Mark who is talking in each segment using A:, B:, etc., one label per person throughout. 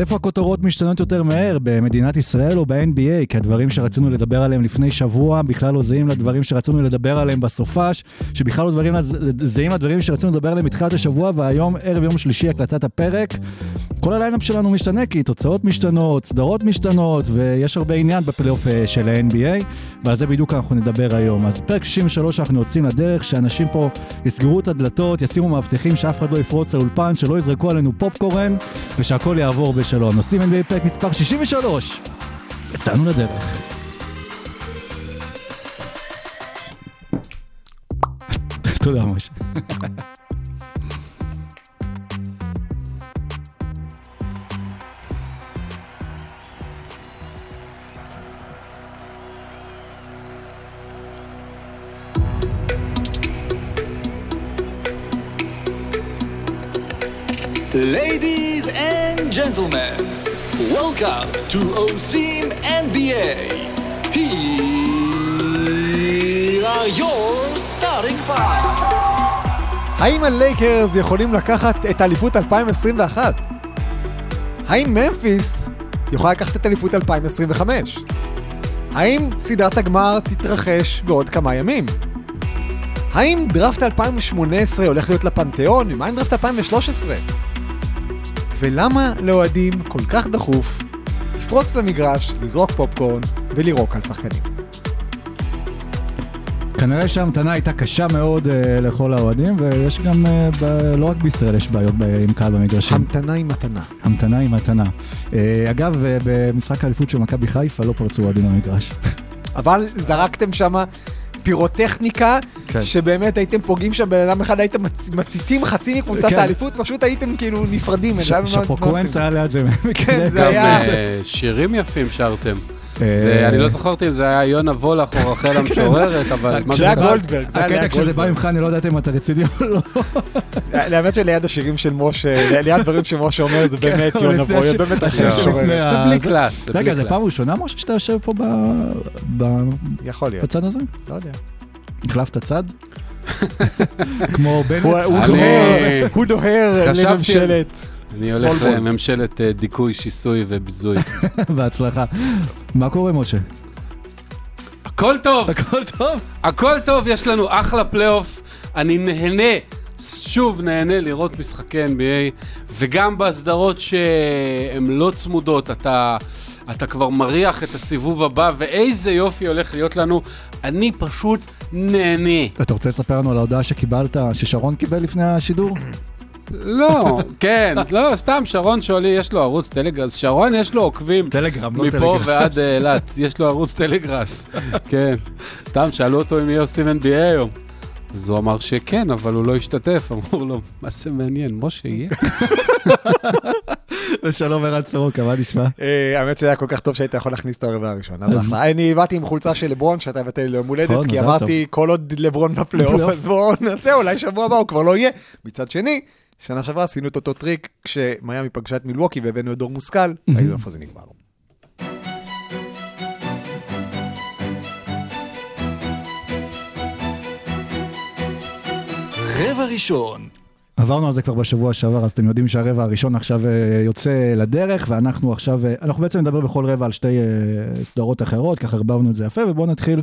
A: איפה הכותרות משתנות יותר מהר, במדינת ישראל או ב-NBA? כי הדברים שרצינו לדבר עליהם לפני שבוע בכלל לא זהים לדברים שרצינו לדבר עליהם בסופש, שבכלל לא זהים לדברים שרצינו לדבר עליהם בתחילת השבוע, והיום, ערב יום שלישי, הקלטת הפרק. כל הליינאפ שלנו משתנה, כי תוצאות משתנות, סדרות משתנות, ויש הרבה עניין בפלייאוף אה, של ה-NBA, ועל זה בדיוק אנחנו נדבר היום. אז פרק 63 אנחנו יוצאים לדרך, שאנשים פה יסגרו את הדלתות, ישימו מאבטחים, שאף אחד לא יפרוץ לאולפן, שלא יזרקו עלינו פופקורן, ושהכול יעבור בשלום. עושים NBA פרק מספר 63. יצאנו לדרך. תודה, משה.
B: Ladies and gentlemen, welcome to OSIM NBA. Here are your starting five.
C: האם הלייקרס יכולים לקחת את אליפות 2021? האם ממפיס יכולה לקחת את אליפות 2025? האם סדרת הגמר תתרחש בעוד כמה ימים? האם דראפט 2018 הולך להיות לפנתיאון? ומה עם דראפט 2013? ולמה לאוהדים כל כך דחוף לפרוץ למגרש, לזרוק פופקורן ולירוק על שחקנים?
A: כנראה שההמתנה הייתה קשה מאוד uh, לכל האוהדים, ויש גם, uh, ב- לא רק בישראל יש בעיות ב- עם קהל במגרשים.
C: המתנה היא מתנה.
A: המתנה היא מתנה. Uh, אגב, uh, במשחק האליפות של מכבי חיפה לא פרצו אוהדים במגרש.
C: אבל זרקתם שם פירוטכניקה,
A: כן.
C: שבאמת הייתם פוגעים שם בן אדם אחד, הייתם מצ- מציתים חצי מקבוצת
A: כן.
C: האליפות, פשוט הייתם כאילו נפרדים.
A: ש-
C: זה
A: שפוקוונס. היה ליד זה.
C: כן, זה
D: גם
C: היה...
D: אה, שירים יפים שרתם.
A: אה,
D: זה- אני לא זכרתי אם זה היה יונה וולך או רחל המשוררת, אבל...
C: זה היה גולדברג, זה
A: הקטע כשזה בא. ממך, אני לא יודעת אם אתה רציני או לא.
C: האמת שליד השירים של משה, ליד דברים שמשה אומר, זה באמת
A: אבל
C: יונה
A: הש-
C: באמת
A: השיר. ה-
D: זה בלי קלאס, זה בלי
A: רגע, זה
D: קלאס.
A: פעם ראשונה, משה, שאתה יושב פה ב- ב-
C: יכול להיות,
A: בצד הזה?
C: לא יודע.
A: החלפת צד? כמו בנט?
C: הוא דוהר, לממשלת.
D: אני הולך. לממשלת אה, דיכוי, שיסוי וביזוי.
A: בהצלחה. מה קורה, משה?
D: הכל טוב,
A: הכל טוב?
D: הכל טוב, יש לנו אחלה פלייאוף. אני נהנה, שוב נהנה לראות משחקי NBA, וגם בסדרות שהן לא צמודות, אתה, אתה כבר מריח את הסיבוב הבא, ואיזה יופי הולך להיות לנו. אני פשוט נהנה.
A: אתה רוצה לספר לנו על ההודעה שקיבלת, ששרון קיבל לפני השידור?
D: לא, כן, לא, סתם, שרון שולי, יש לו ערוץ טלגרס. שרון, יש לו עוקבים.
A: טלגרם, לא
D: מפה
A: טלגרם.
D: ועד אה, אילת, יש לו ערוץ טלגראס. כן, סתם שאלו אותו אם יהיה עושים NBA היום. אז הוא אמר שכן, אבל הוא לא השתתף. אמרו לו, מה זה מעניין, משה יהיה?
A: ושלום ערן סורוקה, מה נשמע?
C: אה, האמת שזה היה כל כך טוב שהיית יכול להכניס את הרבע הראשון. אז אחלה. אני באתי עם חולצה של לברון שאתה הבאת לי ליום הולדת,
A: נכון,
C: כי אמרתי, כל עוד לברון בפלייאוף,
A: בפלייאוף.
C: אז בואו נעשה, אולי שבוע הבא הוא כבר לא יהיה. מצד שני, שנה שעברה עשינו את אותו טריק כשמיאמי פגשה את מילווקי והבאנו את דור מושכל, ראינו איפה זה נגמר.
B: רבע ראשון.
A: עברנו על זה כבר בשבוע שעבר, אז אתם יודעים שהרבע הראשון עכשיו אה, יוצא לדרך, ואנחנו עכשיו, אה, אנחנו בעצם נדבר בכל רבע על שתי אה, סדרות אחרות, ככה ערבבנו את זה יפה, ובואו נתחיל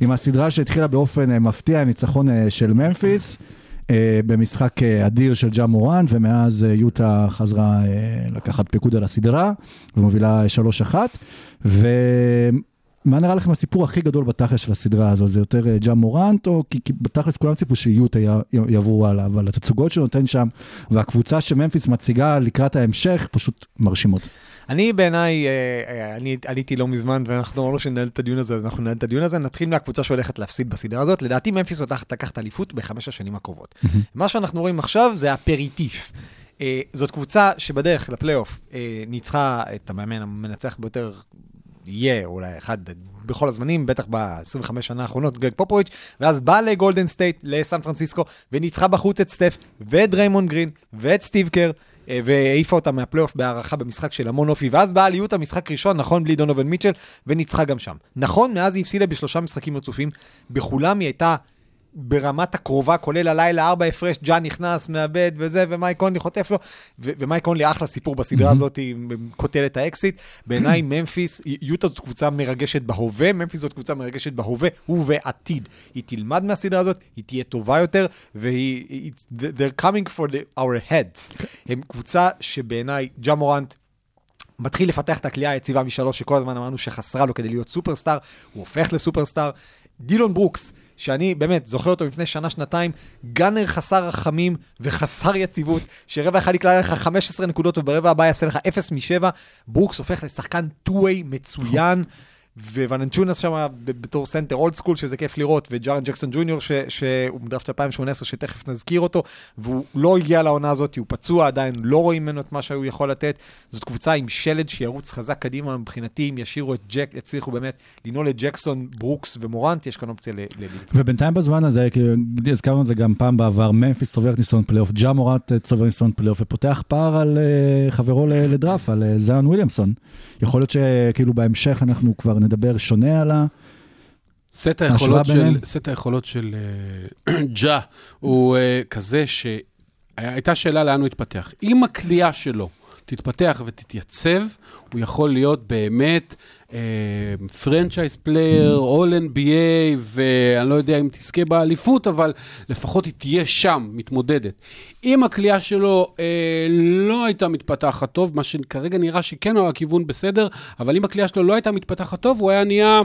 A: עם הסדרה שהתחילה באופן מפתיע, עם ניצחון אה, של ממפיס, במשחק אה, אדיר של ג'ה מורן, ומאז אה, יוטה חזרה אה, לקחת פיקוד על הסדרה, ומובילה 3-1, ו... מה נראה לכם הסיפור הכי גדול בתכלס של הסדרה הזו? זה יותר אה, ג'ה מורנט, או כי, כי בתכלס כולם ציפו שיוטה יעברו הלאה, אבל התצוגות שהוא נותן שם, והקבוצה שממפיס מציגה לקראת ההמשך, פשוט מרשימות.
C: אני בעיניי, אה, אה, אני עליתי לא מזמן, ואנחנו אמרנו שננהל את הדיון הזה, אנחנו ננהל את הדיון הזה. נתחיל מהקבוצה שהולכת להפסיד בסדרה הזאת. לדעתי ממפיס הולכת לקחת אליפות בחמש השנים הקרובות. מה שאנחנו רואים עכשיו זה האפריטיף. אה, זאת קבוצה שבדרך לפלייאוף ניצחה את המאמן המנצח ביותר יהיה אולי אחד בכל הזמנים, בטח ב-25 שנה האחרונות, גרג פופוביץ', ואז בא לגולדן סטייט, לסן פרנסיסקו, וניצחה בחוץ את סטף, ואת דריימון גרין, ואת סטיב קר, והעיפה אותם מהפלייאוף בהארכה במשחק של המון אופי, ואז באה ליוטה משחק ראשון, נכון, בלי דונובל מיטשל, וניצחה גם שם. נכון, מאז היא הפסידה בשלושה משחקים רצופים, בכולם היא הייתה נורא קרובה, כולל הלילה, ארבע הפרש, ג'ה נכנס, מאבד וזה, ומייק קונלי חוטף לו, ו- ומייק קונלי אחלה סיפור בסדרה הזאת, קוטל את האקסית. בעיניי ממפיס, יוטה זאת קבוצה מרגשת בהווה, ממפיס זאת קבוצה מרגשת בהווה ובעתיד. היא תלמד מהסדרה הזאת, היא תהיה טובה יותר, והיא, they're coming for the, our heads. הם קבוצה שבעיניי, ג'ה מורנט, מתחיל לפתח את הקליעה היציבה משלוש, שכל הזמן אמרנו שחסרה לו כדי להיות סופרסטאר, הוא הופך לסופרסטאר. דילון ברוקס, שאני באמת זוכר אותו לפני שנה-שנתיים, gunner חסר רחמים וחסר יציבות, שרבע אחד יקלע לך 15 נקודות וברבע הבא יעשה לך 0 מ-7, ברוקס הופך לשחקן 2-way מצוין. ולנצ'יונאס שם בתור סנטר old school, שזה כיף לראות, וג'ארן ג'קסון ג'וניור, ש- שהוא מדראפט 2018, שתכף נזכיר אותו, והוא לא הגיע לעונה הזאת, הוא פצוע עדיין, לא רואים ממנו את מה שהוא יכול לתת. זאת קבוצה עם שלד שירוץ חזק קדימה מבחינתי, אם ישאירו את ג'ה, יצליחו באמת לנעול את ג'קסון, ברוקס ומורנט, יש כאן אופציה ל... ל-
A: ובינתיים בזמן הזה, הזכרנו את זה גם פעם בעבר, ממפיס צוברת ניסיון פלייאוף, ג'ה מורנט אה, צובר ניסיון פלייאוף, ופותח פער על אה, חברו לדראפט, על אה, זיון וויליאמסון. יכול להיות שכאילו בהמשך אנחנו כבר נדבר שונה על ה...
D: סט היכולות של? סט היכולות של אה, ג'ה הוא אה, כזה שהייתה שאלה לאן הוא יתפתח. אם הקליעה שלו תתפתח ותתייצב, הוא יכול להיות באמת franchise player, all NBA, ואני לא יודע אם תזכה באליפות, אבל לפחות היא תהיה שם, מתמודדת. אם הקליעה שלו אה, לא הייתה מתפתחת טוב, מה שכרגע נראה שכן הוא הכיוון בסדר, אבל אם הקליעה שלו לא הייתה מתפתחת טוב, הוא היה נהיה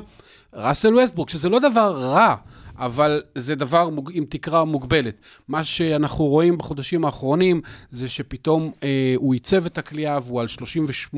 D: ראסל ווסטברוק, שזה לא דבר רע. אבל זה דבר מוג- עם תקרה מוגבלת. מה שאנחנו רואים בחודשים האחרונים זה שפתאום אה, הוא עיצב את הכלייה והוא על 38%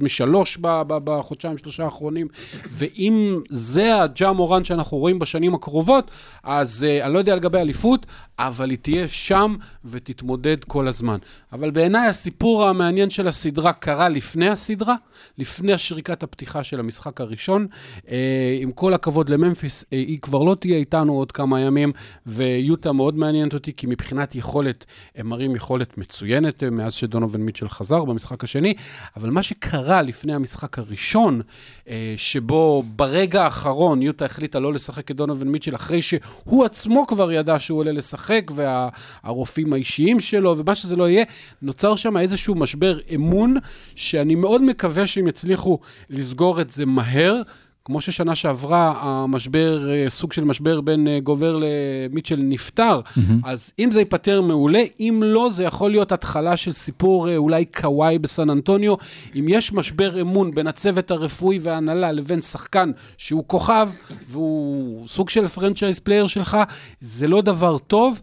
D: משלוש בחודשיים, שלושה האחרונים, ואם זה הג'ה מורן שאנחנו רואים בשנים הקרובות, אז אה, אני לא יודע לגבי אליפות, אבל היא תהיה שם ותתמודד כל הזמן. אבל בעיניי הסיפור המעניין של הסדרה קרה לפני הסדרה, לפני השריקת הפתיחה של המשחק הראשון. אה, עם כל הכבוד לממפיס, אה, היא כבר לא תהיה איתנו עוד כמה ימים, ויוטה מאוד מעניינת אותי, כי מבחינת יכולת, הם מראים יכולת מצוינת אה, מאז שדונובין מיטשל חזר במשחק השני, אבל מה שקרה לפני המשחק הראשון, אה, שבו ברגע האחרון יוטה החליטה לא לשחק את דונובין מיטשל, אחרי שהוא עצמו כבר ידע שהוא עולה לשחק, והרופאים האישיים שלו, ומה שזה לא יהיה, נוצר שם איזשהו משבר אמון, שאני מאוד מקווה שהם יצליחו לסגור את זה מהר. כמו ששנה שעברה המשבר, אה, סוג של משבר בין אה, גובר למיטשל נפתר, mm-hmm. אז אם זה ייפתר מעולה, אם לא, זה יכול להיות התחלה של סיפור אה, אולי קוואי בסן אנטוניו. אם יש משבר אמון בין הצוות הרפואי וההנהלה לבין שחקן שהוא כוכב, והוא סוג של franchise player שלך, זה לא דבר טוב.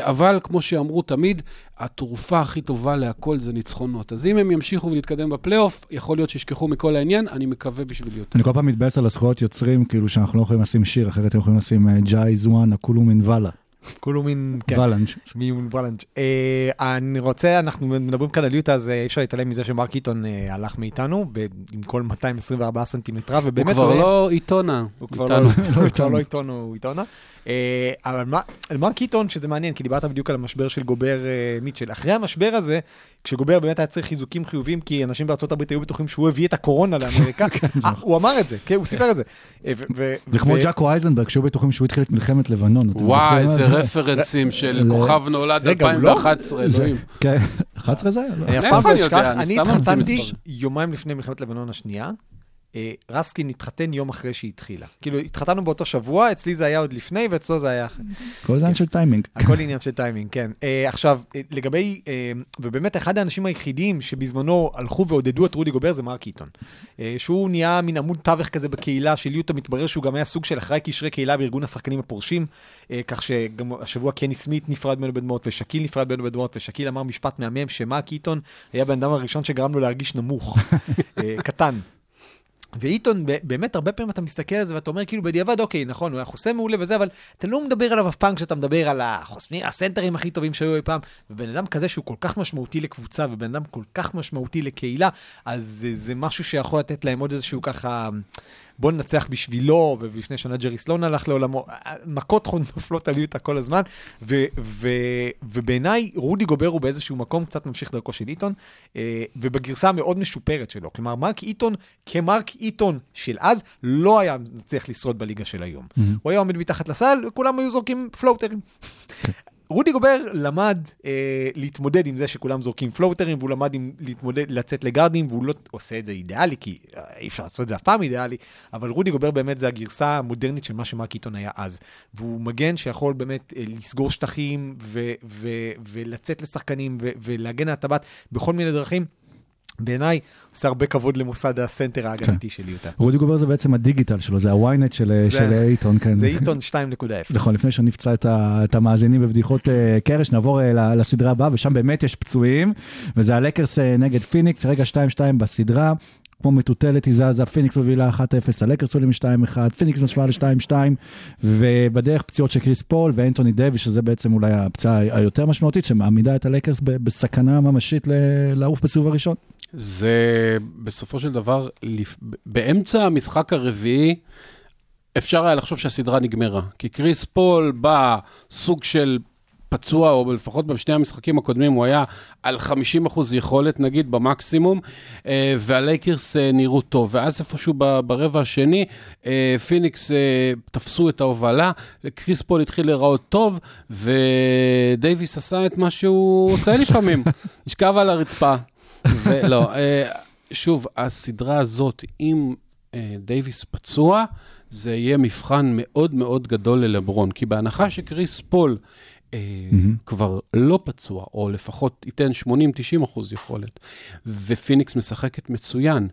D: אבל כמו שאמרו תמיד, התרופה הכי טובה להכל זה ניצחונות. אז אם הם ימשיכו ולהתקדם בפלייאוף, יכול להיות שישכחו מכל העניין, אני מקווה בשביל יותר.
A: אני כל פעם מתבאס על הזכויות יוצרים, כאילו שאנחנו לא יכולים לשים שיר, אחרת הם יכולים לשים ג'אי זואן, הכולו מן ואלה.
C: כולו מין... כן.
A: ואלנג'.
C: מוולנג'. אה, אני רוצה, אנחנו מדברים כאן על יוטה, אז אה, אי אפשר להתעלם מזה שמרק קיטון אה, הלך מאיתנו, עם כל 224 סנטימטרה, ובאמת...
D: לא.
C: הוא כבר לא,
D: איתנו.
C: הוא כבר לא איתנו, הוא איתונה. אה, אבל מה- על מרק קיטון, שזה מעניין, כי דיברת בדיוק על המשבר של גובר מיטשל. אחרי המשבר הזה, כשגובר באמת היה צריך חיזוקים חיוביים, כי אנשים בארצות הברית היו בטוחים שהוא הביא את הקורונה לאמריקה, אה, הוא אמר את זה, כן, הוא סיפר את זה.
A: זה כמו
C: ו-
A: ג'אקו אייזנברג, שהיו בטוחים שהוא התחיל את מלחמת לבנון. אתם
D: וואי, איזה? רפרנסים של כוכב נולד
C: רגע, הוא לא?
D: 2011,
A: זה-
D: אלוהים.
A: כן, 11 זה היה? לא.
C: אני אף פעם לא? אשכח,
D: אני
C: התחתנתי. יומיים לפני מלחמת לבנון השנייה. אה, רסקין התחתן יום אחרי שהיא התחילה. כאילו, התחתנו באותו שבוע, אצלי זה היה עוד לפני, ואצלו זה היה אחרי.
A: כל עניין של טיימינג.
C: הכל עניין של טיימינג, כן. Uh, עכשיו, uh, לגבי, ובאמת אחד האנשים היחידים שבזמנו הלכו ועודדו את רודי גובר זה מרק איטון. שהוא נהיה מין עמוד תווך כזה בקהילה של יוטה, מתברר שהוא גם היה סוג של אחראי קשרי קהילה בארגון השחקנים הפורשים, כך שגם השבוע קני סמית נפרד ממנו בדמעות, ושקיל נפרד ממנו בדמעות, ושקיל אמר משפט מהמם, שמרק איטון היה בן אדם הראשון שגרם לו להרגיש נמוך, קטן. ואיתון, באמת, הרבה פעמים אתה מסתכל על זה ואתה אומר, כאילו, בדיעבד, אוקיי, נכון, הוא היה חוסם מעולה וזה, אבל אתה לא מדבר עליו אף פעם כשאתה מדבר על החוסמים, הסנטרים הכי טובים שהיו אי פעם. ובן אדם כזה שהוא כל כך משמעותי לקבוצה, ובן אדם כל כך משמעותי לקהילה, אז זה, זה משהו שיכול לתת להם עוד איזשהו ככה, בוא ננצח בשבילו, ולפני שנה ג'רי סלון הלך לעולמו, מכות נופלות על יוטה כל הזמן, ו, ו, ובעיניי רודי גובר הוא באיזשהו מקום קצת ממשיך דרכו של איתון, אה, ובגרסה המאוד משופרת שלו. כלומר, מרק איתון, כמרק איתון של אז, לא היה מצליח לשרוד בליגה של היום. הוא היה עומד מתחת לסל, וכולם היו זורקים פלוטרים. רודי גובר למד אה, להתמודד עם זה שכולם זורקים פלוטרים, והוא למד עם להתמודד, לצאת לגארדים, והוא לא עושה את זה אידיאלי, כי אה, אי אפשר לעשות את זה אף פעם אידיאלי, אבל רודי גובר באמת זה הגרסה המודרנית של מה שמרק איתון היה אז. והוא מגן שיכול באמת אה, לסגור שטחים, ו- ו- ולצאת לשחקנים, ו- ולהגן על הטבעת בכל מיני דרכים. בעיניי, עושה הרבה כבוד למוסד הסנטר ההגנתי של יוטה.
A: רודי גובר זה בעצם הדיגיטל שלו, זה ה-ynet של עיתון, כן.
C: זה עיתון 2.0.
A: נכון, לפני שנפצע את, המאזינים בבדיחות אה, קרש, נעבור אה, לסדרה הבאה, ושם באמת יש פצועים, וזה הלייקרס אה, נגד פיניקס, כרגע 2-2 בסדרה. כמו מטוטלת היא זזה, פיניקס מובילה 1-0, הלייקרס עולים 2-1, פיניקס משוואה ל-2-2, ובדרך פציעות של קריס פול ואנטוני דייוויס, שזה בעצם אולי הפציעה היותר משמעותית, שמעמידה את הלייקרס בסכנה ממשית לעוף בסיבוב הראשון.
D: זה בסופו של דבר, באמצע המשחק הרביעי, אפשר היה לחשוב שהסדרה נגמרה. כי קריס פול בא סוג של פצוע, או לפחות בשני המשחקים הקודמים הוא היה על 50% יכולת, נגיד, במקסימום, אה, והלייקרס אה, נראו טוב. ואז איפשהו ברבע השני, אה, פיניקס תפסו את ההובלה, קריס פול התחיל להיראות טוב, ודייוויס עשה את מה שהוא עושה לפעמים, נשכב על הרצפה. ולא, שוב, הסדרה הזאת, אם דייוויס פצוע, זה יהיה מבחן מאוד מאוד גדול ללברון, כי בהנחה שקריס פול כבר לא פצוע, או לפחות ייתן 80-90 אחוז יכולת, ופיניקס משחקת מצוין,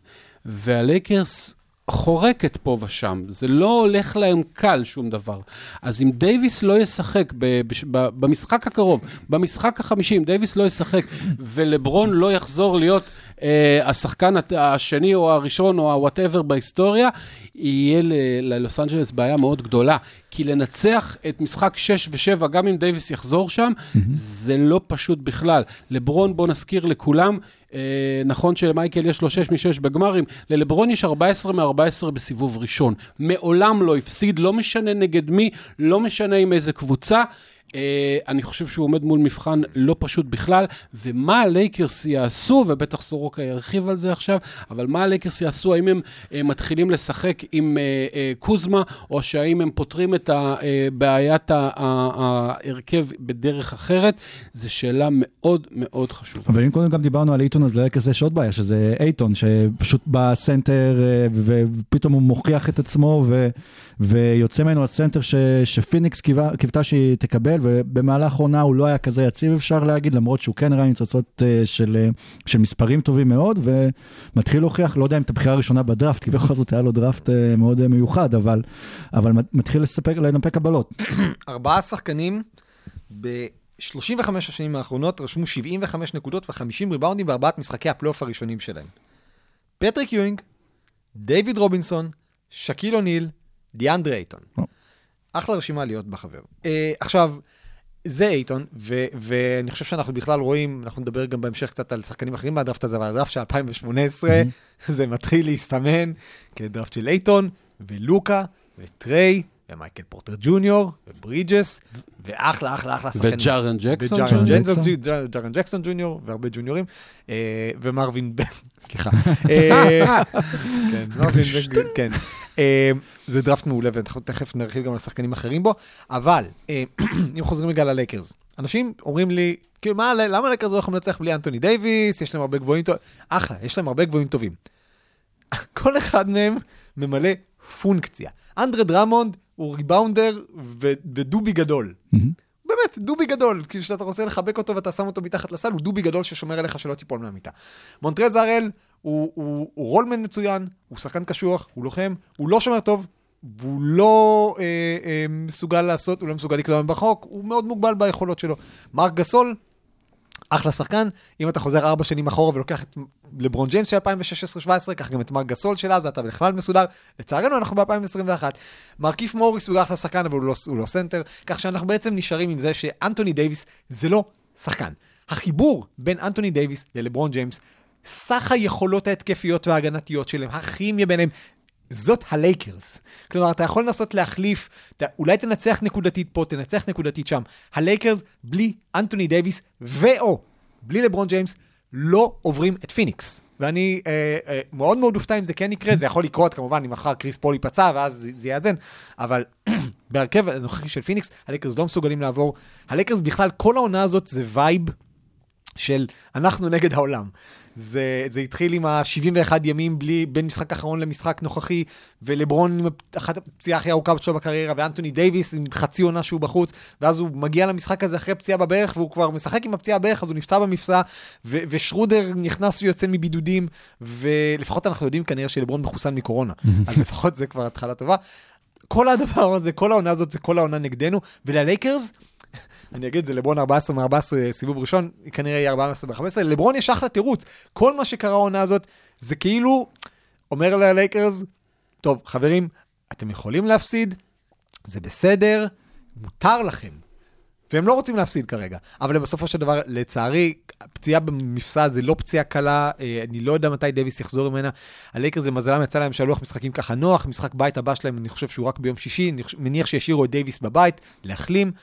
D: והלייקרס חורקת פה ושם, זה לא הולך להם קל שום דבר. אז אם דייוויס לא ישחק ב- בש- ב- במשחק הקרוב, במשחק החמישי, אם דייוויס לא ישחק ולברון לא יחזור להיות אה, השחקן השני או הראשון או ה whatever בהיסטוריה, יהיה ללוס אנג'לס בעיה מאוד גדולה. כי לנצח את משחק 6 ו-7, גם אם דייוויס יחזור שם, זה לא פשוט בכלל. לברון, בוא נזכיר לכולם, אה, נכון שלמייקל יש לו 6 מ-6 בגמרים, ללברון יש 14 מ-14 בסיבוב ראשון. מעולם לא הפסיד, לא משנה נגד מי, לא משנה עם איזה קבוצה. אה, אני חושב שהוא עומד מול מבחן לא פשוט בכלל, ומה הלייקרס יעשו, ובטח סורוקה ירחיב על זה עכשיו, אבל מה הלייקרס יעשו, האם הם אה, מתחילים לשחק עם אה, אה, קוזמה, או שהאם הם פותרים את בעיית ההרכב בדרך אחרת, זו שאלה מאוד מאוד חשובה.
A: אבל אם קודם גם דיברנו על אייטון, אז ללייקרס יש עוד בעיה, שזה אייטון, שפשוט בסנטר, ופתאום הוא מוכיח את עצמו, ו- ויוצא ממנו הסנטר ש- שפיניקס קיוותה שהיא תקבל, ובמהלך עונה הוא לא היה כזה יציב, אפשר להגיד, למרות שהוא כן הראה ניצוצות אה, של, אה, של מספרים טובים מאוד, ומתחיל להוכיח, לא יודע אם את הבחירה הראשונה בדראפט, כי בכל זאת היה לו דראפט אה, מאוד מיוחד, אבל, אבל מתחיל לספק, לנפק קבלות.
C: ארבעה שחקנים ב-35 השנים האחרונות רשמו 75 נקודות ו-50 ריבאונדים בארבעת משחקי הפלייאוף הראשונים שלהם. פטריק יואינג, דיוויד רובינסון, שקיל אוניל, דיאנדרה אייטון.
A: או.
C: אחלה רשימה להיות בה חבר. אה, עכשיו, זה אייטון, ו- ואני חושב שאנחנו בכלל רואים, אנחנו נדבר גם בהמשך קצת על שחקנים אחרים מהדראפט הזה, אבל הדראפט של 2018, זה מתחיל להסתמן כדראפט של אייטון, ולוקה, וטריי, ומייקל פורטר ג'וניור, וברידג'ס, ואחלה, אחלה, אחלה שחקנים.
D: וג'ארן ג'קסון.
C: וג'ארן
A: ג'ארן
C: ג'קסון,
A: ג'קסון.
C: ג'א- ג'ארן ג'קסון ג'וניור, והרבה ג'וניורים, אה, ומרווין בן, סליחה. אה, כן, מרווין בן, כן. אה, זה דראפט מעולה, ואנחנו תכף נרחיב גם על שחקנים אחרים בו, אבל אה, אם חוזרים רגע ללייקרס, אנשים אומרים לי, כאילו, מה, למה הלייקרס לא יכולים לנצח בלי אנטוני דייוויס, יש להם הרבה גבוהים טובים, אחלה, יש להם הרבה גבוהים טובים. כל אחד מהם ממלא פונקציה. אנדרה דרמונד הוא ריבאונדר ודובי גדול. באמת, דובי גדול, כאילו שאתה רוצה לחבק אותו ואתה שם אותו מתחת לסל, הוא דובי גדול ששומר עליך שלא תיפול מהמיטה. מונטרז הראל הוא, הוא, הוא רולמן מצוין, הוא שחקן קשוח, הוא לוחם, הוא לא שומר טוב, והוא לא אה, אה, מסוגל לעשות, הוא לא מסוגל לקלוע בחוק, הוא מאוד מוגבל ביכולות שלו. מרק גסול, אחלה שחקן, אם אתה חוזר ארבע שנים אחורה ולוקח את לברון ג'יימס של 2016-2017, קח גם את מרק גסול של אז, ואתה בכלל מסודר. לצערנו, אנחנו ב-2021. מרקיף מוריס הוא אחלה שחקן, אבל הוא לא, הוא לא סנטר, כך שאנחנו בעצם נשארים עם זה שאנטוני דייוויס זה לא שחקן. החיבור בין אנטוני דייוויס ללברון ג'יימס, סך היכולות ההתקפיות וההגנתיות שלהם, הכימיה ביניהם, זאת הלייקרס. כלומר, אתה יכול לנסות להחליף, אתה, אולי תנצח נקודתית פה, תנצח נקודתית שם. הלייקרס, בלי אנטוני דייוויס ו/או בלי לברון ג'יימס, לא עוברים את פיניקס. ואני אה, אה, מאוד מאוד אופתע אם זה כן יקרה, זה יכול לקרות כמובן אם מחר קריס פול ייפצע ואז זה, יאזן, אבל בהרכב הנוכחי של פיניקס, הלייקרס לא מסוגלים לעבור. הלייקרס בכלל, כל העונה הזאת זה וייב של אנחנו נגד העולם. זה, זה התחיל עם ה-71 ימים בלי, בין משחק אחרון למשחק נוכחי, ולברון עם אחת הפציעה הכי ארוכה שלו בקריירה, ואנטוני דייוויס עם חצי עונה שהוא בחוץ, ואז הוא מגיע למשחק הזה אחרי פציעה בברך, והוא כבר משחק עם הפציעה בברך, אז הוא נפצע במפסע, ו- ושרודר נכנס ויוצא מבידודים, ולפחות אנחנו יודעים כנראה שלברון מחוסן מקורונה, אז לפחות זה כבר התחלה טובה. כל הדבר הזה, כל העונה הזאת, זה כל העונה נגדנו, וללייקרס, אני אגיד, זה לברון 14 מ-14 סיבוב ראשון, כנראה יהיה 14 ב-15, לברון יש אחלה תירוץ. כל מה שקרה העונה הזאת, זה כאילו, אומר ללייקרס, טוב, חברים, אתם יכולים להפסיד, זה בסדר, מותר לכם. והם לא רוצים להפסיד כרגע. אבל בסופו של דבר, לצערי, פציעה במפסע זה לא פציעה קלה, אה, אני לא יודע מתי דייוויס יחזור ממנה. הלייקרס למזלם יצא להם שלו"ז משחקים ככה נוח, משחק בית הבא שלהם, אני חושב שהוא רק ביום שישי, אני מניח שישאירו את דייוויס בבית, להחלים, אה,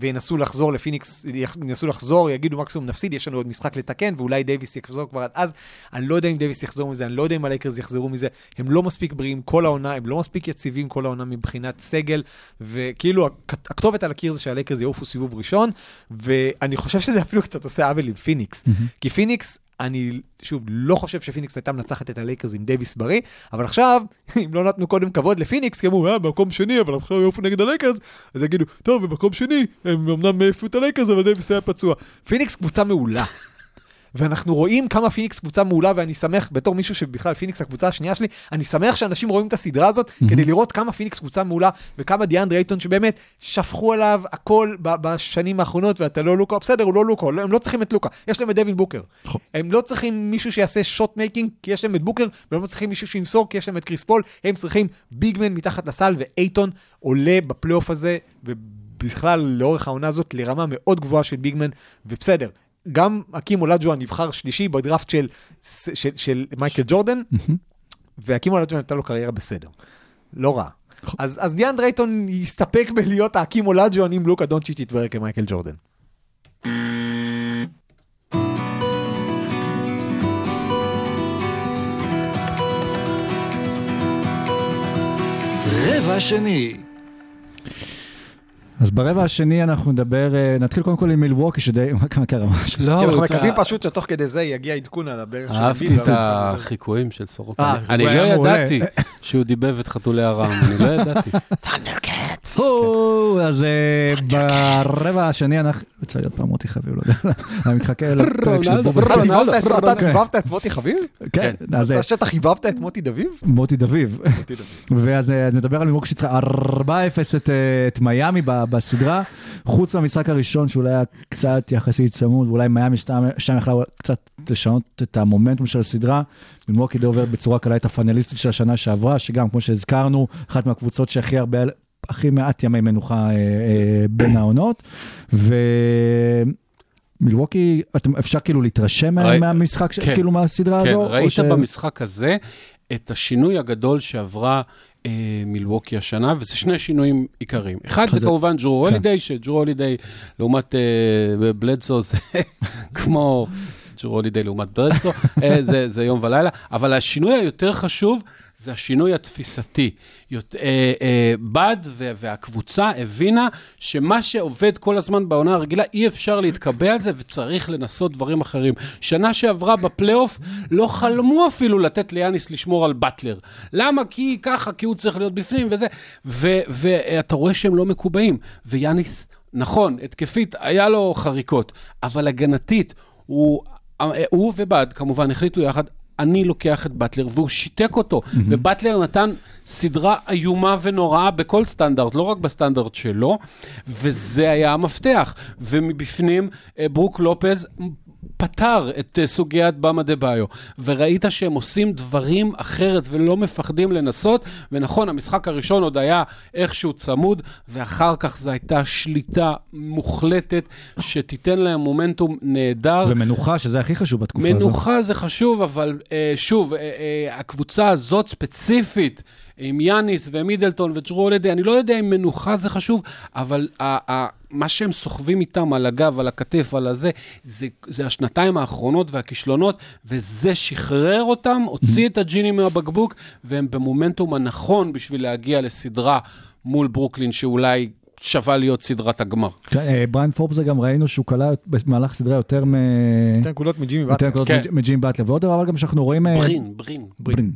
C: וינסו לחזור לפיניקס, ינסו לחזור, יגידו מקסימום נפסיד, יש לנו עוד משחק לתקן, ואולי דייוויס יחזור כבר עד אז. אני לא יודע אם דייוויס יחזור מזה, אני לא יודע אם הלייקרס יחזרו מזה. הם לא מספיק בריאים כל העונה, הם לא מספיק יציבים כל העונה מבחינת סגל, וכאילו הכ- הכתובת על הקיר זה שהלייקרס יעופו סיבוב ראשון, ואני חושב שזה אפילו קצת עושה עוול עם פיניקס. כי פיניקס, אני שוב לא חושב שפיניקס הייתה מנצחת את הלייקרס עם דייוויס בריא, אבל עכשיו, אם לא נתנו קודם כבוד לפיניקס, כי אמרו, אה, במקום שני, אבל עכשיו יעופו נגד הלייקרס, אז יגידו, טוב, במקום שני, הם אמנם העיפו את הלייקרס, אבל דייוויס היה פצוע. פיניקס קבוצה מעולה. ואנחנו רואים כמה פיניקס קבוצה מעולה, ואני שמח, בתור מישהו שבכלל פיניקס הקבוצה השנייה שלי, אני שמח שאנשים רואים את הסדרה הזאת, כדי לראות כמה פיניקס קבוצה מעולה, וכמה דיאנדרי אייטון שבאמת שפכו עליו הכל בשנים האחרונות, ואתה לא לוקה, בסדר, הוא לא לוקה, הם לא צריכים את לוקה, יש להם את דווין בוקר.
A: נכון.
C: הם לא צריכים מישהו שיעשה shot making, כי יש להם את בוקר, והם לא צריכים מישהו שימסור, כי יש להם את קריס פול, הם צריכים big man מתחת לסל, ואייטון עולה בפלייאוף הזה, ובכלל לאורך העונה הזאת, לרמה מאוד גבוהה של big man, ובסדר. גם אקים אולג'ואן נבחר שלישי בדראפט של, של, של, של מייקל ג'ורדן, ואקים אולג'ואן הייתה לו קריירה בסדר. לא רע. אז, אז דיאנדרה אייטון יסתפק בלהיות האקים אולג'ואן אם לוקה דונצ'יץ' יתברר כמייקל ג'ורדן.
B: רבע שני.
A: אז ברבע השני אנחנו נדבר, אה, נתחיל קודם כל עם מילווקי, שדי, מה קרה ממש?
D: לא,
C: כי אנחנו מקווים פשוט שתוך כדי זה יגיע עדכון על הברך של
D: אהבתי את החיקויים של סורוקה.
A: אה,
D: אני לא. ידעתי שהוא דיבב את חתולי הרם, אני לא ידעתי.
A: הו, אז אה, ברבע השני אנחנו, יוצא להיות פעם מוטי חביב, לא יודע, אני מתחכה לפרק של בובה.
C: אתה חיבבת את- מוטי חביב?
A: כן, אז אה,
C: אתה שאתה חיבבת את מוטי דביב?
A: מוטי דביב. ואז אז נדבר על מילווקי שצריכה 4-0 את, מיאמי בסדרה, חוץ מהמשחק הראשון שאולי היה קצת יחסית צמוד, ואולי מיאמי שם יכלה קצת לשנות את המומנטום של הסדרה. מילווקי די עוברת בצורה קלה את הפאנליסטית של השנה שעברה, שגם כמו שהזכרנו, אחת מהקבוצות שהכי הרבה, הכי מעט ימי מנוחה אה, אה, בין העונות. ו... מילווקי, אתם- אפשר כאילו להתרשם
D: ראי-
A: מהמשחק,
D: כן.
A: כאילו מהסדרה
D: כן,
A: הזו? או
D: ראית
A: ש-
D: במשחק הזה את השינוי הגדול שעברה מילווקי השנה, וזה שני שינויים עיקריים. אחד זה כמובן ג'רו. הולידיי, שג'רו הולידיי לעומת אה, בלדסו זה כמו ג'רו הולידיי לעומת בלדסו, אה, זה, זה יום ולילה, אבל השינוי היותר חשוב זה השינוי התפיסתי. אה, אה, בד והקבוצה הבינה שמה שעובד כל הזמן בעונה הרגילה, אי אפשר להתקבע על זה וצריך לנסות דברים אחרים. שנה שעברה בפלייאוף, לא חלמו אפילו לתת ליאניס לשמור על באטלר. למה? כי ככה, כי הוא צריך להיות בפנים וזה. ו- ואתה רואה שהם לא מקובעים. ויאניס, נכון, התקפית, היה לו חריקות, אבל הגנתית, הוא, הוא ובד, כמובן, החליטו יחד, אני לוקח את באטלר, והוא שיתק אותו, mm-hmm. ובאטלר נתן סדרה איומה ונוראה בכל סטנדרט, לא רק בסטנדרט שלו, וזה היה המפתח. ומבפנים, אה, ברוק לופז פתר את אה, סוגיית במה דה ביו, וראית שהם עושים דברים אחרת ולא מפחדים לנסות, ונכון, המשחק הראשון עוד היה איכשהו צמוד, ואחר כך זו הייתה שליטה מוחלטת שתיתן להם מומנטום נהדר.
A: ומנוחה, שזה הכי חשוב בתקופה הזאת.
D: מנוחה זה חשוב, אבל אה, שוב, אה, אה, הקבוצה הזאת ספציפית, עם יאניס ומידלטון וג'רו הולידיי, אני לא יודע אם מנוחה זה חשוב, אבל ה- ה- מה שהם סוחבים איתם על הגב, על הכתף, על הזה, זה, זה השנתיים האחרונות והכישלונות, וזה שחרר אותם, הוציא את הג'יני מהבקבוק, והם במומנטום הנכון בשביל להגיע לסדרה מול ברוקלין, שאולי שווה להיות סדרת הגמר.
A: כן, אה, ברין פורבס גם ראינו שהוא קלע במהלך סדרה יותר מ...
C: נותן נקודות
A: יותר מג'ימי
C: באטלר.
A: נקודות
D: כן.
A: מג'- מג'ים באטלר. ועוד דבר גם שאנחנו רואים... אה,
D: ברין, ברין.
A: ברין.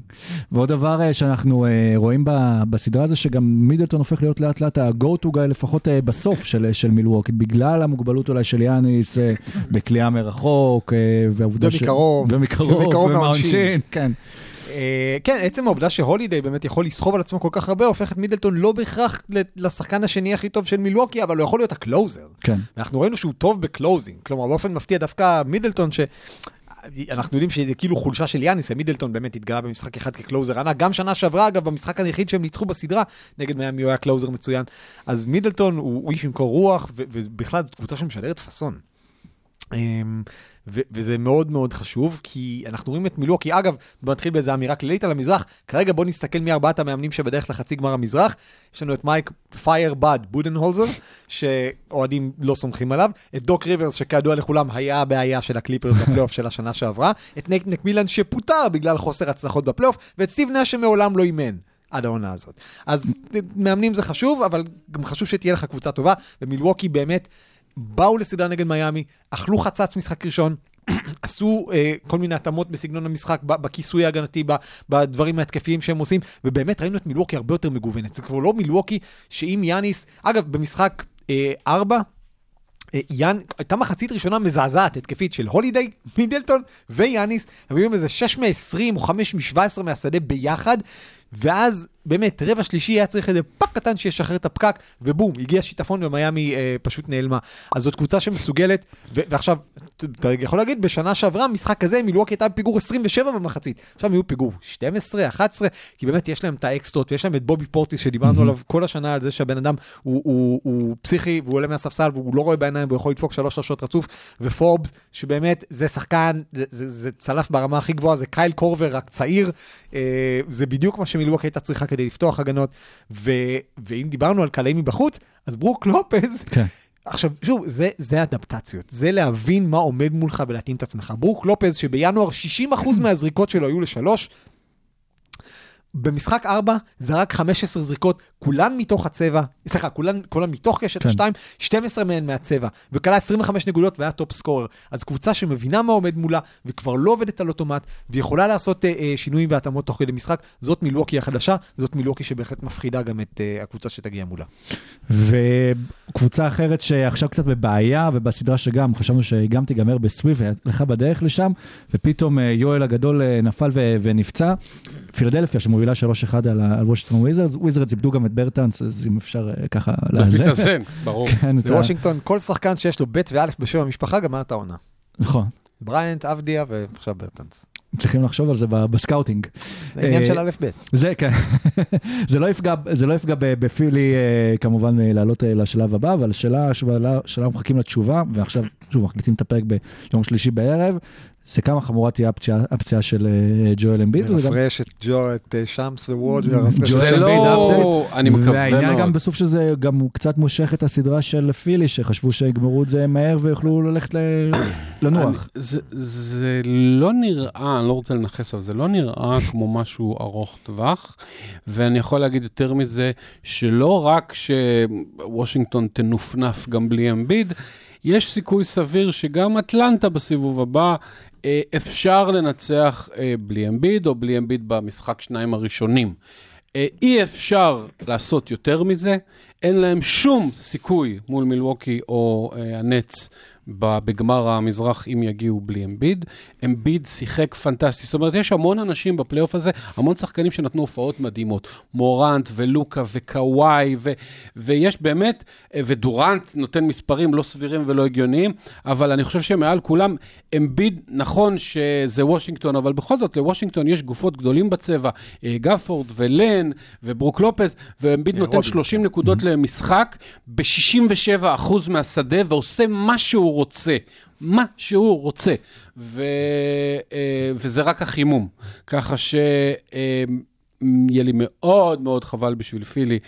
A: ועוד דבר אה, שאנחנו רואים בסדרה זה שגם מידלטון הופך להיות לאט לאט ה-go to guy לפחות בסוף של, של מילווקי, בגלל המוגבלות אולי של יאניס בקליעה מרחוק, והעובדה ש...
C: ומקרוב.
A: ומקרוב, ומהעונשין,
C: מהעונשין.
A: כן.
C: אה, כן, עצם העובדה שהולידיי באמת יכול לסחוב על עצמו כל כך הרבה, הופך את מידלטון לא בהכרח לשחקן השני הכי טוב של מילווקי, אבל הוא יכול להיות ה-closer.
A: כן.
C: אנחנו ראינו שהוא טוב ב-closing, כלומר באופן מפתיע דווקא מידלטון ש... אנחנו יודעים שזה כאילו חולשה של יאניס, ומידלטון באמת התגלה במשחק אחד כ-closer ענק. גם שנה שעברה, אגב, במשחק היחיד שהם ניצחו בסדרה, נגד מיאמי הוא היה closer מצוין. אז מידלטון הוא איש עם קור רוח, ובכלל זו קבוצה שמשדרת פאסון. אמ, ו- וזה מאוד מאוד חשוב, כי אנחנו רואים את מילואקי, אגב, בוא נתחיל באיזה אמירה כללית על המזרח, כרגע בוא נסתכל מי ארבעת המאמנים שבדרך לחצי גמר המזרח, יש לנו את מייק fear the Bud בודנהולזר, שאוהדים לא סומכים עליו, את דוק ריברס, שכידוע לכולם היה הבעיה של הקליפרס בפלייאוף של השנה שעברה, את נייט מקמילן שפוטר בגלל חוסר הצלחות בפלייאוף, ואת סטיב נש שמעולם לא אימן. עד העונה הזאת. אז מאמנים זה חשוב, אבל גם חשוב שתהיה לך קבוצה טובה, ומילווקי באמת באו לסדרה נגד מיאמי, אכלו חצץ משחק ראשון, עשו אה, כל מיני התאמות בסגנון המשחק, בכיסוי ההגנתי, בדברים ההתקפיים שהם עושים, ובאמת ראינו את מילווקי הרבה יותר מגוונת. זה כבר לא מילווקי שאם יאניס, אגב, במשחק אה, ארבע, אה, יאן, הייתה מחצית ראשונה מזעזעת התקפית של הולידיי, מידלטון ויאניס, הם היו עם איזה 6 מ-20 או 5 מ-17 מהשדה ביחד, ואז באמת רבע שלישי היה צריך איזה פאק קטן שישחרר את הפקק, ובום, הגיע שיטפון ומיאמי אה, פשוט נעלמה. אז זאת קבוצה שמסוגלת, ו- ועכשיו, אתה יכול להגיד, בשנה שעברה, משחק כזה, מילואקי הייתה בפיגור 27 במחצית. עכשיו הם יהיו פיגור 12, 11, כי באמת יש להם את האקסטרות, ויש להם את בובי פורטיס שדיברנו עליו כל השנה, על זה שהבן אדם הוא, הוא, הוא פסיכי, והוא עולה מהספסל, והוא לא רואה בעיניים, והוא יכול לדפוק שלוש שלושות רצוף, ופורבס, שבאמת זה שחקן, זה, זה, זה צלף ברמה הכי גבוהה, זה קייל קורבר, רק צעיר, אה, זה בדיוק מה שמילואקי הייתה צריכה כדי לפתוח הגנות, ו, ואם דיברנו על קלעים מבחוץ, אז ברוק לופז,
A: כן.
C: עכשיו, שוב, זה, זה אדפטציות, זה להבין מה עומד מולך ולהתאים את עצמך. ברוק לופז, שבינואר 60% מהזריקות שלו היו לשלוש, במשחק 4 זרק 15 זריקות, כולן מתוך הצבע, סליחה, כולן, כולן מתוך קשת
A: כן.
C: השתיים, 12 מהן מהצבע, וקלע 25 נקודות והיה top scorer. אז קבוצה שמבינה מה עומד מולה, וכבר לא עובדת על אוטומט, ויכולה לעשות אה, אה, שינויים והתאמות תוך כדי משחק, זאת מילווקי החדשה, זאת מילווקי שבהחלט מפחידה גם את אה, הקבוצה שתגיע מולה.
A: וקבוצה אחרת שעכשיו קצת בבעיה, ובסדרה שגם חשבנו שגם תיגמר ב-sweep, לך בדרך לשם, ופתאום אה, יואל הגדול אה, נפל ו- ונפצע. פילדלפיה שמובילה 3-1 על וושינגטון וויזרדס, וויזרדס איבדו גם את ברטנס, אז אם אפשר אה, ככה לאזן.
D: מתאזן, ברור.
A: כן,
C: בוושינגטון, כל שחקן שיש לו ב' וא' בשם המשפחה גמר את העונה.
A: נכון,
C: בריינט, אבדיה ועכשיו ברטנס.
A: צריכים לחשוב על זה ב-scouting.
C: זה עניין
A: אה,
C: של א' ב'.
A: זה כן, זה לא יפגע, זה לא בפילי אה, כמובן לעלות לשלב הבא, אבל השאלה שאלה שאנחנו מחכים לתשובה, ועכשיו שוב מחליטים את הפרק ביום שלישי בערב, זה כמה חמורה תהיה הפציעה, הפציעה של אה, ג'ואל גם
C: מפרש את ג'ו, את אה, שמס וורג'
A: ג'ואל
D: זה לא... אני מקווה
A: והעניין גם
D: מאוד.
A: בסוף שזה גם קצת מושך את הסדרה של פילי, שחשבו שיגמרו את זה מהר ויוכלו ללכת ל- לנוח.
D: אני- זה, זה לא נראה, אני לא רוצה לנכס, אבל זה לא נראה כמו משהו ארוך טווח, ואני יכול להגיד יותר מזה, שלא רק שוושינגטון תנופנף גם בלי אמביד, יש סיכוי סביר שגם אטלנטה בסיבוב הבא, אפשר לנצח אה, בלי אמביד, או בלי אמביד במשחק שניים הראשונים. אה, אי אפשר לעשות יותר מזה, אין להם שום סיכוי מול מילווקי או אה, הנץ בגמר המזרח אם יגיעו בלי אמביד. אמביד שיחק פנטסטי, זאת אומרת, יש המון אנשים בפלייאוף הזה, המון שחקנים שנתנו הופעות מדהימות. מורנט ולוקה וקוואי, ו- ויש באמת, אה, ודורנט נותן מספרים לא סבירים ולא הגיוניים, אבל אני חושב שמעל כולם, אמביד, נכון שזה וושינגטון, אבל בכל זאת, לוושינגטון יש גופות גדולים בצבע, אה, גפורד ולן וברוק לופז, ואמביד נותן
C: רובין,
D: 30 נקודות למשחק ב-67% מהשדה, ועושה מה שהוא רוצה. מה שהוא רוצה. ו, אה, וזה רק החימום. ככה שיהיה לי מאוד מאוד חבל בשביל פילי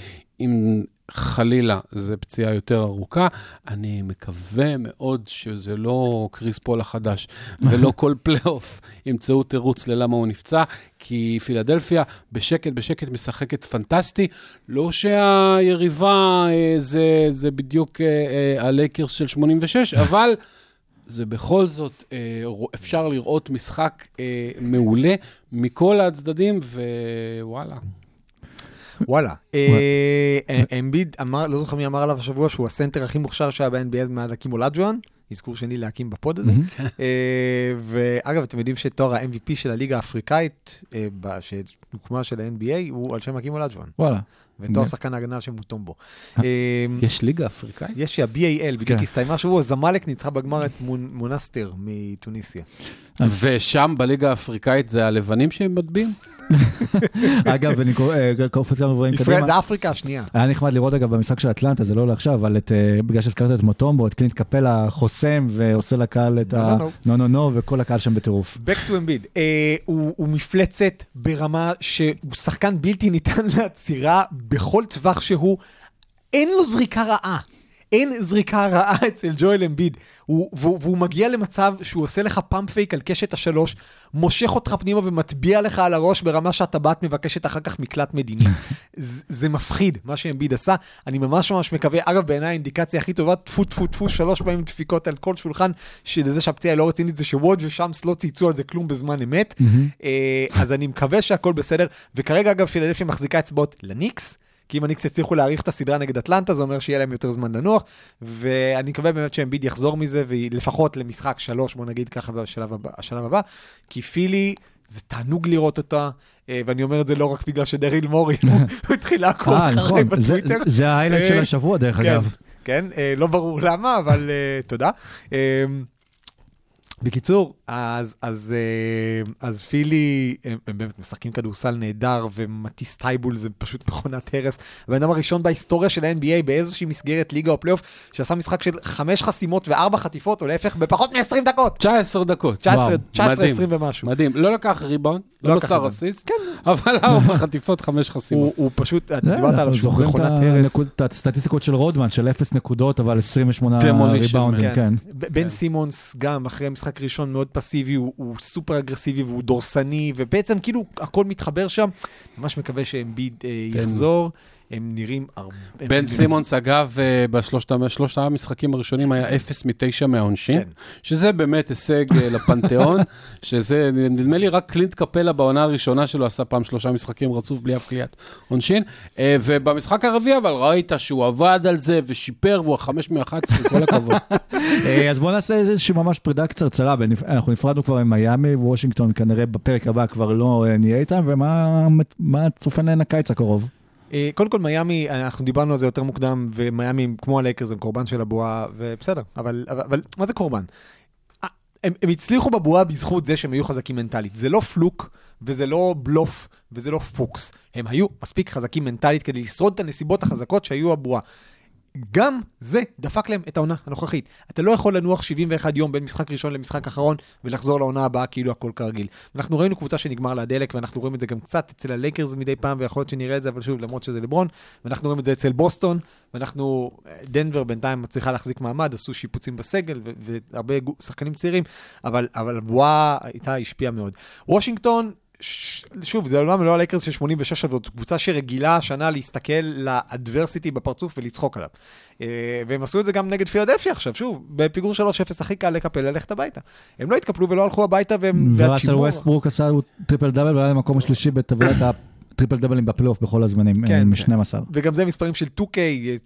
D: אם חלילה זו פציעה יותר ארוכה. אני מקווה מאוד שזה לא כריס פול החדש, ולא כל פלייאוף ימצאו תירוץ ללמה הוא נפצע, כי פילדלפיה בשקט בשקט משחקת פנטסטי. לא שהיריבה אה, זה, זה בדיוק אה, אה, הלייקרס של 86, אבל... זה בכל זאת, אפשר לראות משחק מעולה מכל הצדדים, ווואלה.
C: וואלה. אה, אה, אמביד אמר, לא זוכר מי אמר עליו השבוע, שהוא הסנטר הכי מוכשר שהיה ב-NBA מאז הקים אולג'ואן. אזכור שני להקים בפוד הזה. אה, ואגב, אתם יודעים שתואר ה-MVP של הליגה האפריקאית, שהוקמה של ה-NBA, הוא על שם הקים אולג'ואן.
A: וואלה.
C: ותואר שחקן ההגנה על שם הוא טומבו.
A: אה,
D: יש ליגה אפריקאית?
C: יש שה-BAL, בדיוק
A: כן.
C: הסתיימה שבוע, זמלק ניצחה בגמר את מונ- מונסטר מתוניסיה.
D: ושם בליגה האפריקאית זה הלבנים שהם מטביעים?
A: אגב, אני אה, קופץ כמה דברים
C: ישראל,
A: קדימה.
C: זה אפריקה השנייה.
A: היה נחמד לראות אגב במשחק של אטלנטה, זה לא לעכשיו, אבל אה, בגלל שהזכרת את מוטומבו, את קלינט קפלה חוסם ועושה לקהל את ה...
C: נו,
A: נו נו וכל הקהל שם בטירוף.
C: Back to Embiid. אה, הוא מפלצת ברמה שהוא שחקן בלתי ניתן לעצירה בכל טווח שהוא. אין לו זריקה רעה. אין זריקה רעה אצל ג'ואל אמביד. הוא, והוא, והוא מגיע למצב שהוא עושה לך פאמפ פייק על קשת השלוש, מושך אותך פנימה ומטביע לך על הראש ברמה שהטבעת מבקשת אחר כך מקלט מדיני. זה, זה מפחיד, מה שאמביד עשה. אני ממש ממש מקווה, אגב, בעיניי האינדיקציה הכי טובה, טפו טפו טפו, שלוש פעמים דפיקות על כל שולחן, שלזה שהפציעה לא רצינית, זה שווד ושמס לא צייצו על זה כלום בזמן אמת. אה, אז אני מקווה שהכל בסדר, וכרגע אגב פילדלפיה מחזיקה אצבעות לניקס. כי אם הניקס יצליחו להאריך את הסדרה נגד אטלנטה, זה אומר שיהיה להם יותר זמן לנוח, ואני מקווה באמת שאמביד יחזור מזה, ולפחות למשחק שלוש, בוא נגיד ככה בשלב הבא, השלב הבא, כי פילי, זה תענוג לראות אותה, אה, ואני אומר את זה לא רק בגלל שדריל מורי, הוא התחיל לעקוב
A: אה,
C: אחריי
A: נכון, זה-
C: בטוויטר.
A: זה ה-highlight של
C: אה,
A: השבוע דרך
C: כן,
A: אגב.
C: כן, אה, לא ברור למה, אבל אה, תודה. בקיצור, אז, אז, אה, אז פילי, הם, הם באמת משחקים כדורסל נהדר, ומטיס טייבול זה פשוט מכונת הרס. הבן אדם הראשון בהיסטוריה של ה-NBA באיזושהי מסגרת ליגה או פלייאוף, שעשה משחק של חמש חסימות וארבע חטיפות, או להפך, בפחות מ-20 דקות.
D: 19 דקות.
C: 19,
A: וואו,
C: 19
D: מדהים.
C: 20 ומשהו.
D: מדהים. לא לקח ריבאונד,
C: לא
D: לא
C: לקח
D: מסר
C: ריבאונד.
D: אסיסט,
C: כן.
D: אבל ארבע חטיפות, חמש חסימות.
C: הוא, פשוט,
A: זה,
C: דיברת עליו שהוא מכונת הרס.
A: את הסטטיסטיקות של רודמן, של אפס נקודות, אבל 28
D: Demolition
A: ריבאונדים. כן.
C: ב- בן סימונס גם, אחרי משחק ראשון מאוד פסיבי, הוא, הוא סופר אגרסיבי והוא דורסני, ובעצם כאילו הכל מתחבר שם. ממש מקווה שאמביד אה,
D: כן.
C: יחזור, הם נראים הרבה...
D: בן סימונס, אגב, אה, בשלושת שלושת המשחקים הראשונים היה אפס מתשע מהעונשין,
C: כן.
D: שזה באמת הישג אה, לפנתיאון, שזה, נדמה לי, רק קלינט קפלה בעונה הראשונה שלו עשה פעם שלושה משחקים רצוף בלי אף קליעת עונשין, אה, ובמשחק הרביעי, אבל ראית שהוא עבד על זה ושיפר, והוא החמש מ-11, כל הכבוד.
A: אז בואו נעשה איזושהי ממש פרידה קצרצרה, אנחנו נפרדנו כבר עם מיאמי, וושינגטון כנראה בפרק הבא כבר לא נהיה איתם, ומה מה צופן להן הקיץ הקרוב?
C: אה, קודם כל, מיאמי, אנחנו דיברנו על זה יותר מוקדם, ומיאמי, כמו הלייקרס, הם קורבן של הבועה, ובסדר, אבל, אבל, אבל מה זה קורבן? אה, הם, הם הצליחו בבועה בזכות זה שהם היו חזקים מנטלית. זה לא פלוק, וזה לא בלוף, וזה לא פוקס. הם היו מספיק חזקים מנטלית כדי לשרוד את הנסיבות החזקות שהיו הבועה. גם זה דפק להם את העונה הנוכחית. אתה לא יכול לנוח 71 יום בין משחק ראשון למשחק אחרון ולחזור לעונה הבאה כאילו הכל כרגיל. אנחנו ראינו קבוצה שנגמר לה הדלק, ואנחנו רואים את זה גם קצת אצל הלייקרס מדי פעם, ויכול להיות שנראה את זה, אבל שוב, למרות שזה לברון, ואנחנו רואים את זה אצל בוסטון, ואנחנו, דנבר בינתיים מצליחה להחזיק מעמד, עשו שיפוצים בסגל, והרבה שחקנים צעירים, אבל, אבל הבועה איתה השפיעה מאוד. וושינגטון, שוב, זה עולם לא הלייקרס של 86, אבל זאת קבוצה שרגילה השנה להסתכל ל-adversity בפרצוף ולצחוק עליו. אה, והם עשו את זה גם נגד פילדלפיה עכשיו, שוב, בפיגור 3-0 הכי קל לקפל ללכת הביתה. הם לא התקפלו ולא הלכו הביתה, והם...
A: וראסל ווסטברוק עשה triple double ועלה למקום השלישי בטבלת triple דאבלים בפלייאוף בכל הזמנים,
C: כן,
A: עם
C: כן.
A: 12.
C: וגם זה מספרים של 2K,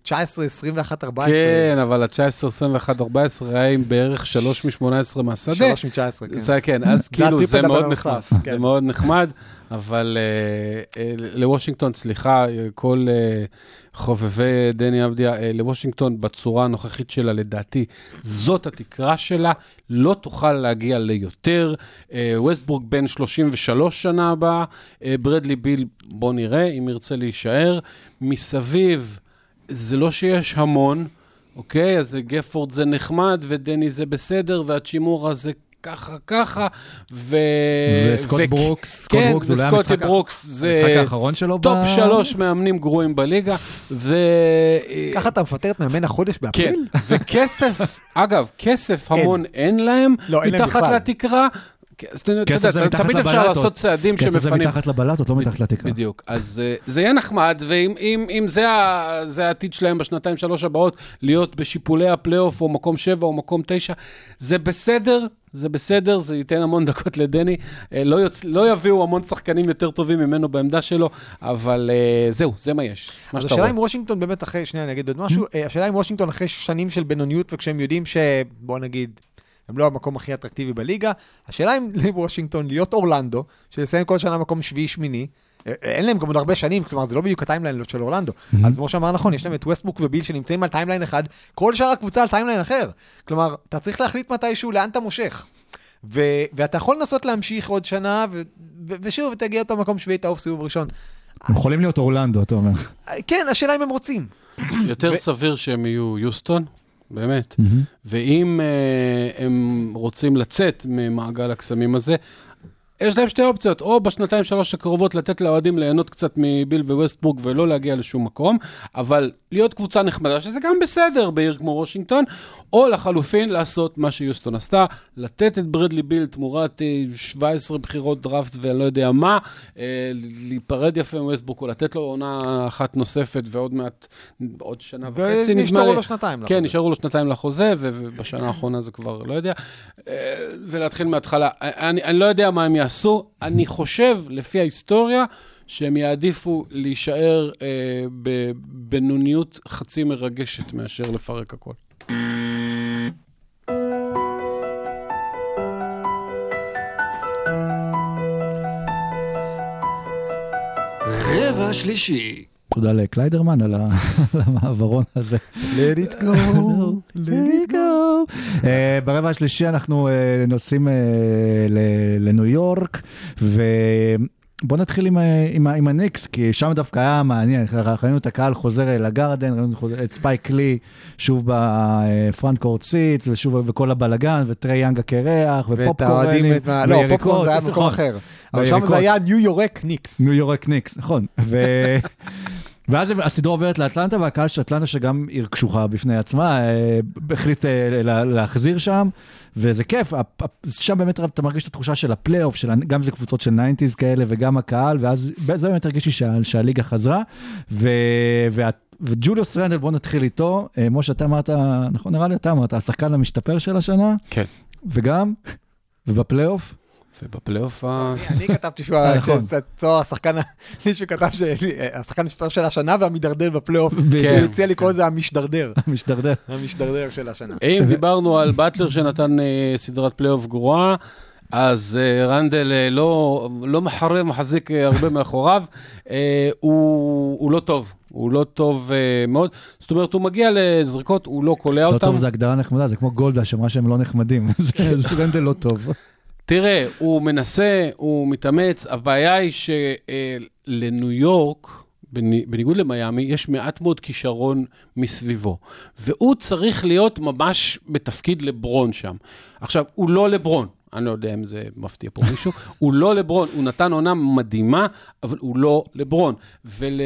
C: 19, 21, 14.
D: כן, אבל ה-19, 21, 14 היה עם בערך 3 מ-18 מהשדה.
C: 3 מ-19, כן.
D: זה כן, אז
C: זה
D: כאילו זה מאוד נחמד,
C: כן.
D: זה מאוד נחמד, אבל אה, אה, לוושינגטון, סליחה, אה, כל אה, חובבי דני אבדיה, אה, לוושינגטון בצורה הנוכחית שלה, לדעתי, זאת התקרה שלה, לא תוכל להגיע ליותר. אה, ווסטברוק בן 33 שנה הבאה, אה, ברדלי ביל, בוא נראה אם ירצה להישאר. מסביב, זה לא שיש המון. אוקיי, אז גפורד זה נחמד, ודני זה בסדר, והאצ'ימורה זה ככה ככה, ו...
A: וסקוט
D: ו-
A: ברוקס, סקוט
D: כן,
A: ברוקס, אולי
D: וסקוטי
A: המשחק
D: ברוקס זה
A: המשחק האחרון שלו
D: top
A: ב-
D: שלוש מאמנים גרועים בליגה, ו...
C: ככה אתה מפטר את מאמן החודש
D: כן,
C: באפריל?
D: וכסף, אגב, כסף המון אין להם,
C: לא, אין להם
D: מתחת
C: בכלל.
D: לתקרה. כן, אז אתה אתה
A: כסף זה
D: יודע, תמיד אפשר. לעשות צעדים
A: כסף זה
D: שמפנים.
A: מתחת לבלטות, לא מתחת לתקרה.
D: בדיוק. אז אה, זה יהיה נחמד, ואם אם, אם זה, העתיד שלהם בשנתיים, שלוש הבאות, להיות בשיפולי הפלייאוף, או מקום שבע, או מקום תשע, זה בסדר, זה בסדר, זה ייתן המון דקות לדני. אה, לא, יוצ... לא יביאו המון שחקנים יותר טובים ממנו בעמדה שלו, אבל אה, זהו, זה מה יש. מה
C: אז השאלה. אם וושינגטון באמת אחרי, שנייה, אני אגיד עוד משהו, אה, השאלה אם וושינגטון אחרי שנים של בינוניות וכשהם יודעים ש... בוא נגיד, הם לא המקום הכי אטרקטיבי בליגה, השאלה אם לוושינגטון להיות אורלנדו, שלסיים כל שנה מקום שביעי-שמיני, אה, אין להם גם עוד הרבה שנים, כלומר זה לא בדיוק ה timeline של אורלנדו. אז כמו שאמר נכון, יש להם את ווסטברוק וביל שנמצאים על timeline אחד, כל שאר הקבוצה על timeline אחר. כלומר, אתה צריך להחליט מתישהו לאן אתה מושך. ו- ואתה יכול לנסות להמשיך עוד שנה, ו- ו- ושוב, תגיע אותו מקום שביעי, תעוף סיבוב ראשון.
A: הם יכולים להיות אורלנדו, אתה אומר.
C: אה, כן, השאלה אם הם רוצים.
D: יותר
C: ו-
D: סביר שהם יהיו יוסטון, באמת.
A: מהמם.
D: ואם uh, הם רוצים לצאת ממעגל הקסמים הזה, יש להם שתי אופציות, או בשנתיים שלוש הקרובות לתת לאוהדים ליהנות קצת מביל וווסטבורג ולא להגיע לשום מקום, אבל להיות קבוצה נחמדה, שזה גם בסדר בעיר כמו וושינגטון, או לחלופין לעשות מה שיוסטון עשתה, לתת את ברדלי ביל תמורת אה, 17 בחירות דראפט ואני לא יודע מה, אה, להיפרד יפה מווסטבורג, או לתת לו עונה אחת נוספת ועוד מעט, עוד שנה וחצי
C: ונשארו
D: לי.
C: לו שנתיים.
D: כן,
C: לחוזה.
D: נשארו לו שנתיים לחוזה, ובשנה האחרונה זה כבר לא יודע. אה, ולהתחיל מההתחלה. אני, אני לא יודע מה הם יעשו, אני חושב, לפי ההיסטוריה, שהם יעדיפו להישאר אה, בבינוניות חצי מרגשת מאשר לפרק הכל.
B: רבע שלישי.
A: תודה לקליידרמן על המעברון הזה.
C: Let it go, let it go.
A: אה, ברבע השלישי אנחנו אה, נוסעים אה, לניו יורק, ובוא נתחיל עם, עם, עם הניקס, כי שם דווקא היה מעניין, ראינו את הקהל חוזר אל הגרדן, ראינו את ספייק לי שוב ב front court seats, ושוב וכל הבלגן, וטרי יאנג הקירח,
C: ואת
A: ופופקורן,
C: האוהדים, לא, פופקורן זה היה מקום. אחר. אבל שם. זה היה ניו יורק ניקס.
A: ניו יורק ניקס, נכון. ואז הסדרה עוברת לאטלנטה, והקהל של אטלנטה, שגם עיר קשוחה בפני עצמה, אה, החליט אה, לה- להחזיר שם, וזה כיף, שם באמת אתה מרגיש את התחושה של הפלייאוף, של, גם זה קבוצות של 90's כאלה, וגם הקהל, ואז זה באמת הרגיש לי שה, שהליגה חזרה, ו... וה... וג'וליוס רנדל, בוא נתחיל איתו. אה, משה, אתה אמרת, נכון, נראה לי אתה אמרת, השחקן המשתפר של השנה,
D: כן.
A: וגם, ובפלייאוף,
D: ובפלייאוף ה...
C: אני כתבתי שהוא
A: אה, נכון.
C: צוהר השחקן, מישהו כתב שהשחקן המשתפר של השנה והמידרדר בפלייאוף. הוא הציע לקרוא לזה המשדרדר.
A: משתרדר.
C: המשדרדר של השנה.
D: אם דיברנו על באטלר שנתן אה, סדרת פלייאוף גרועה, אז אה, רנדל אה, לא, לא מחרב, מחזיק אה, הרבה מאחוריו. אה, הוא, הוא לא טוב, הוא לא טוב אה, מאוד. זאת אומרת, הוא מגיע לזריקות, הוא לא קולע
A: לא
D: אותם.
A: טוב זה הגדרה נחמדה, זה כמו גולדה שאמרה שהם לא נחמדים. זה זה רנדל לא טוב.
D: תראה, הוא מנסה, הוא מתאמץ, הבעיה היא שלניו יורק, בני- בניגוד למיאמי, יש מעט מאוד כישרון מסביבו. והוא צריך להיות ממש בתפקיד לברון שם. עכשיו, הוא לא לברון. אני לא יודע אם זה מפתיע פה מישהו, הוא לא לברון, הוא נתן עונה מדהימה, אבל הוא לא לברון. ול,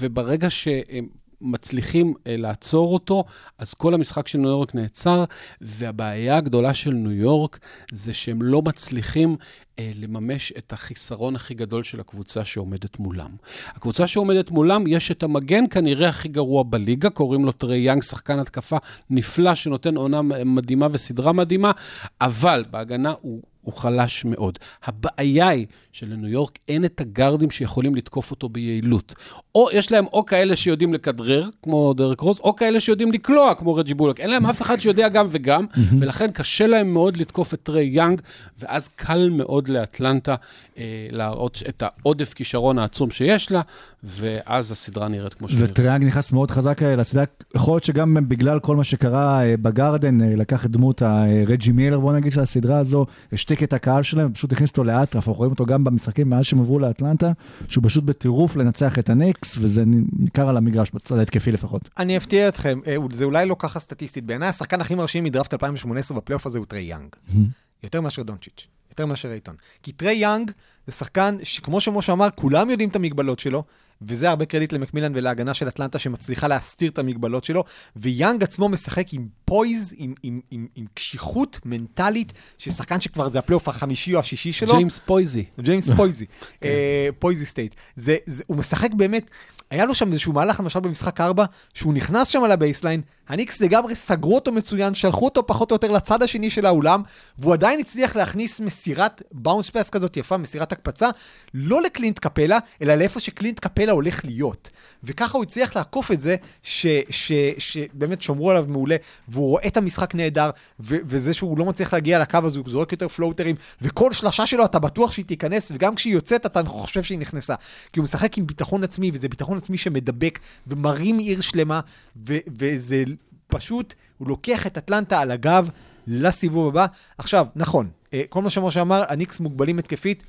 D: וברגע שהם מצליחים אה, לעצור אותו, אז כל המשחק של ניו יורק נעצר, והבעיה הגדולה של ניו יורק זה שהם לא מצליחים אה, לממש את החיסרון הכי גדול של הקבוצה שעומדת מולם. הקבוצה שעומדת מולם, יש את המגן כנראה הכי גרוע בליגה, קוראים לו טרי יאנג, שחקן התקפה נפלא שנותן עונה מדהימה וסדרה מדהימה, אבל בהגנה הוא הוא חלש מאוד. הבעיה היא שלניו יורק אין את הגארדים שיכולים לתקוף אותו ביעילות. או יש להם או כאלה שיודעים לכדרר, כמו דרק רוז, או כאלה שיודעים לקלוע, כמו רג'י בולק. אין להם אף אחד שיודע גם וגם, ולכן קשה להם מאוד לתקוף את טריי יאנג, ואז קל מאוד לאטלנטה אה, להראות את העודף כישרון העצום שיש לה, ואז הסדרה נראית כמו שנראית.
A: וטרי יאנג נכנס מאוד חזק אה, לסדרה, יכול להיות שגם בגלל כל מה שקרה אה, בגרדן, אה, לקח את דמות הרג'י מילר, בוא נגיד, של הסדרה הזו, השתיק את הקהל שלהם, פשוט הכניס אותו לאטרף, אנחנו רואים אותו גם במשחקים מאז שהם עברו לאטלנטה, שהוא פשוט בטירוף לנצח את הניקס, וזה ניכר על המגרש, בצד ההתקפי לפחות.
C: אני אפתיע אתכם, אה, זה אולי לא ככה סטטיסטית. בעיניי השחקן הכי מרשים מדראפט 2018 בפלייאוף הזה הוא טריי יאנג. יותר מאשר דונצ'יץ', יותר מאשר אייטון. כי טריי יאנג זה שחקן שכמו שמשה אמר, כולם יודעים את המגבלות שלו, וזה הרבה קרדיט למקמילן ולהגנה של אטלנטה שמצליחה להסתיר את המגבלות שלו, ויאנג עצמו משחק עם poise, עם, עם, עם, עם קשיחות מנטלית, ששחקן שכבר זה הפלייאוף החמישי או השישי שלו.
D: ג'יימס פויזי.
C: ג'יימס פויזי, אה, פויזי סטייט. זה, זה, הוא משחק באמת, היה לו שם איזשהו מהלך, למשל במשחק 4, שהוא נכנס שם על ה baseline, הניקס לגמרי סגרו אותו מצוין, שלחו אותו פחות או יותר לצד השני של האולם, והוא עדיין הצליח להכניס מסירת bounce pass כזאת יפה, מסירת הקפצה, לא לקלינט קפלה, אלא לאיפה שקלינט קפלה הולך להיות. וככה הוא הצליח לעקוף את זה, שבאמת שמרו עליו מעולה, והוא רואה את המשחק נהדר, וזה שהוא לא מצליח להגיע לקו הזה, הוא זורק יותר פלוטרים, וכל שלושה שלו אתה בטוח שהיא תיכנס, וגם כשהיא יוצאת אתה חושב שהיא נכנסה. כי הוא משחק עם ביטחון עצמי, וזה ביטחון עצמי שמדבק, ומרים עיר שלמה, ו, וזה פשוט, הוא לוקח את אטלנטה על הגב לסיבוב הבא. עכשיו, נכון, אה, כל מה שמשה אמר, הניקס מוגבלים התקפית,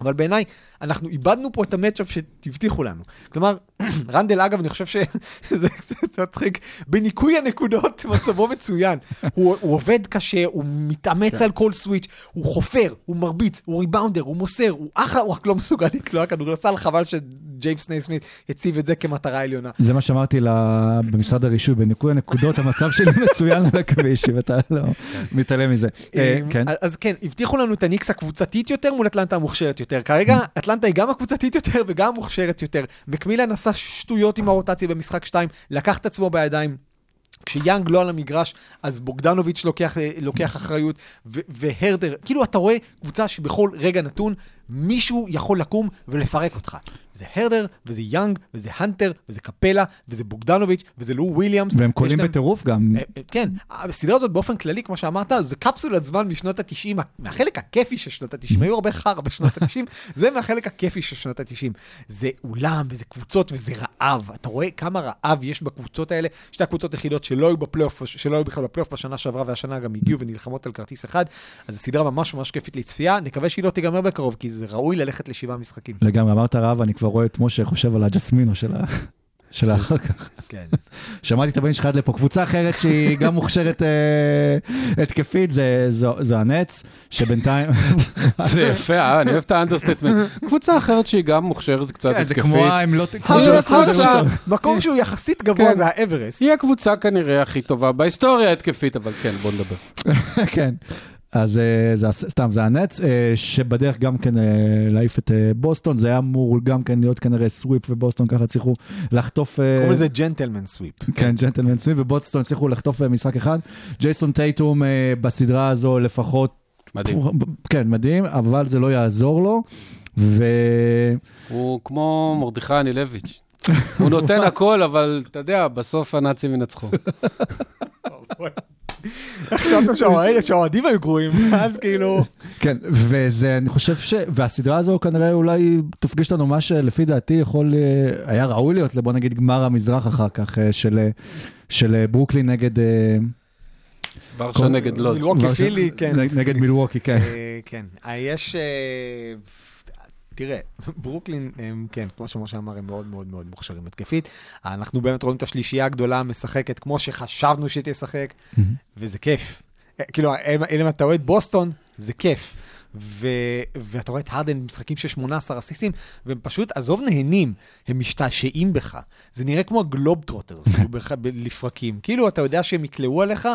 C: אבל בעיניי, אנחנו איבדנו פה את המצ'אפ שהבטיחו לנו. כלומר, רנדל, אגב, אני חושב שזה זה, זה מצחיק, בניקוי הנקודות מצבו מצוין. הוא, הוא עובד קשה, הוא מתאמץ
A: כן.
C: על כל סוויץ', הוא חופר, הוא מרביץ, הוא ריבאונדר, הוא מוסר, הוא אחלה, הוא רק לא מסוגל לקלוע כדורסל, חבל שג'יימס סנייסמית הציב את זה כמטרה עליונה.
A: זה מה שאמרתי לה- במשרד הרישוי, בניקוי הנקודות, המצב שלי מצוין על הכביש, אם אתה לא מתעלם מזה. אה,
C: אמ,
A: כן.
C: אז כן, הבטיחו לנו את הניקס הקבוצתית יותר מול אטלנטה המוכשרת יותר. כרגע אטלנטה היא גם הקבוצתית יותר וגם המוכשרת יותר. מקמילן עשה שטויות עם הרוטציה במשחק 2, לקח את עצמו בידיים. כשיאנג לא על המגרש, אז בוגדנוביץ' לוקח, אה, לוקח אחריות, ו- והרדר, כאילו אתה רואה קבוצה שבכל רגע נתון מישהו יכול לקום ולפרק אותך. זה הרדר, וזה יאנג, וזה הנטר, וזה קפלה, וזה בוגדנוביץ', וזה לו וויליאמס.
A: והם קולעים
C: להם-
A: בטירוף גם.
C: אה, אה, כן, הסדרה הזאת באופן כללי, כמו שאמרת, זה קפסולת זמן משנות ה-90, מהחלק הכיפי של שנות ה-90, היו הרבה חרא בשנות ה-90, זה מהחלק הכיפי של שנות ה-90. זה אולם, וזה קבוצות, וזה רעב. אתה רואה כמה רעב יש בקבוצות האלה, שתי הקבוצות היחידות שלא היו בפלייאוף, שלא היו בכלל בפלייאוף בשנה שעברה, והשנה גם הגיעו ונלחמות על כרטיס אחד, אז זו סדרה ממש ממש כיפית לצפייה, נקווה שהיא לא תיגמר בקרוב, כי זה ראוי ללכת לשבעה משחקים.
A: לגמרי, אמרת רעב, אני כבר רואה את משה חושב על הג'סמינו של ה... של האחר כך.
C: כן.
A: שמעתי את הבן שלך עד לפה. קבוצה אחרת שהיא גם מוכשרת אה, התקפית, זה- זו הנץ, שבינתיים...
D: זה יפה, אה? אני אוהב את ה understatement. קבוצה אחרת שהיא גם מוכשרת קצת
A: כן, זה
D: התקפית.
A: כמו הם לא... כמו
D: הקבוצה.
C: מקום שהוא יחסית גבוה
D: כן.
C: זה האברסט.
D: היא הקבוצה כנראה הכי טובה בהיסטוריה ההתקפית, אבל כן, בוא נדבר.
A: כן. אז אה, זה סתם, זה הנץ, אה, שבדרך גם כן אה, להעיף את בוסטון, זה היה אמור גם כן להיות כנראה sweep, ובוסטון ככה הצליחו לחטוף...
C: קוראים לזה gentleman sweep.
A: כן, gentleman sweep, ובוסטון הצליחו לחטוף משחק אחד. ג'ייסון טייטום בסדרה הזו לפחות...
D: מדהים.
A: כן, מדהים, אבל זה לא יעזור לו. ו...
D: הוא כמו מרדכי אנילביץ'. הוא נותן הכל, אבל אתה יודע, בסוף הנאצים ינצחו.
C: שהאוהד- שהאוהדים היו גרועים, אז כאילו...
A: כן, וזה, אני חושב ש... והסדרה הזו כנראה אולי תפגיש לנו מה שלפי דעתי יכול, אה, היה ראוי להיות, בוא נגיד, גמר המזרח אחר כך, אה, של, אה, של ברוקלין נגד...
D: ורשה נגד לוד.
C: מילווקי פילי, כן.
A: נג- נגד מילווקי, כן.
C: כן. יש... אה, תראה, ברוקלין, הם, כן, כמו שמשה אמר, הם מאוד מאוד מאוד מוכשרים התקפית. אנחנו באמת רואים את השלישייה הגדולה משחקת כמו שחשבנו שהיא תשחק, וזה כיף. כאילו, אם אתה אוהד בוסטון, זה כיף. ו, ואתה רואה את הרדן במשחקים של 18 אסיסטים, והם פשוט, עזוב נהנים, הם משתעשעים בך. זה נראה כמו הגלוב טרוטרס, כאילו לפרקים. כאילו, אתה יודע שהם יקלעו עליך,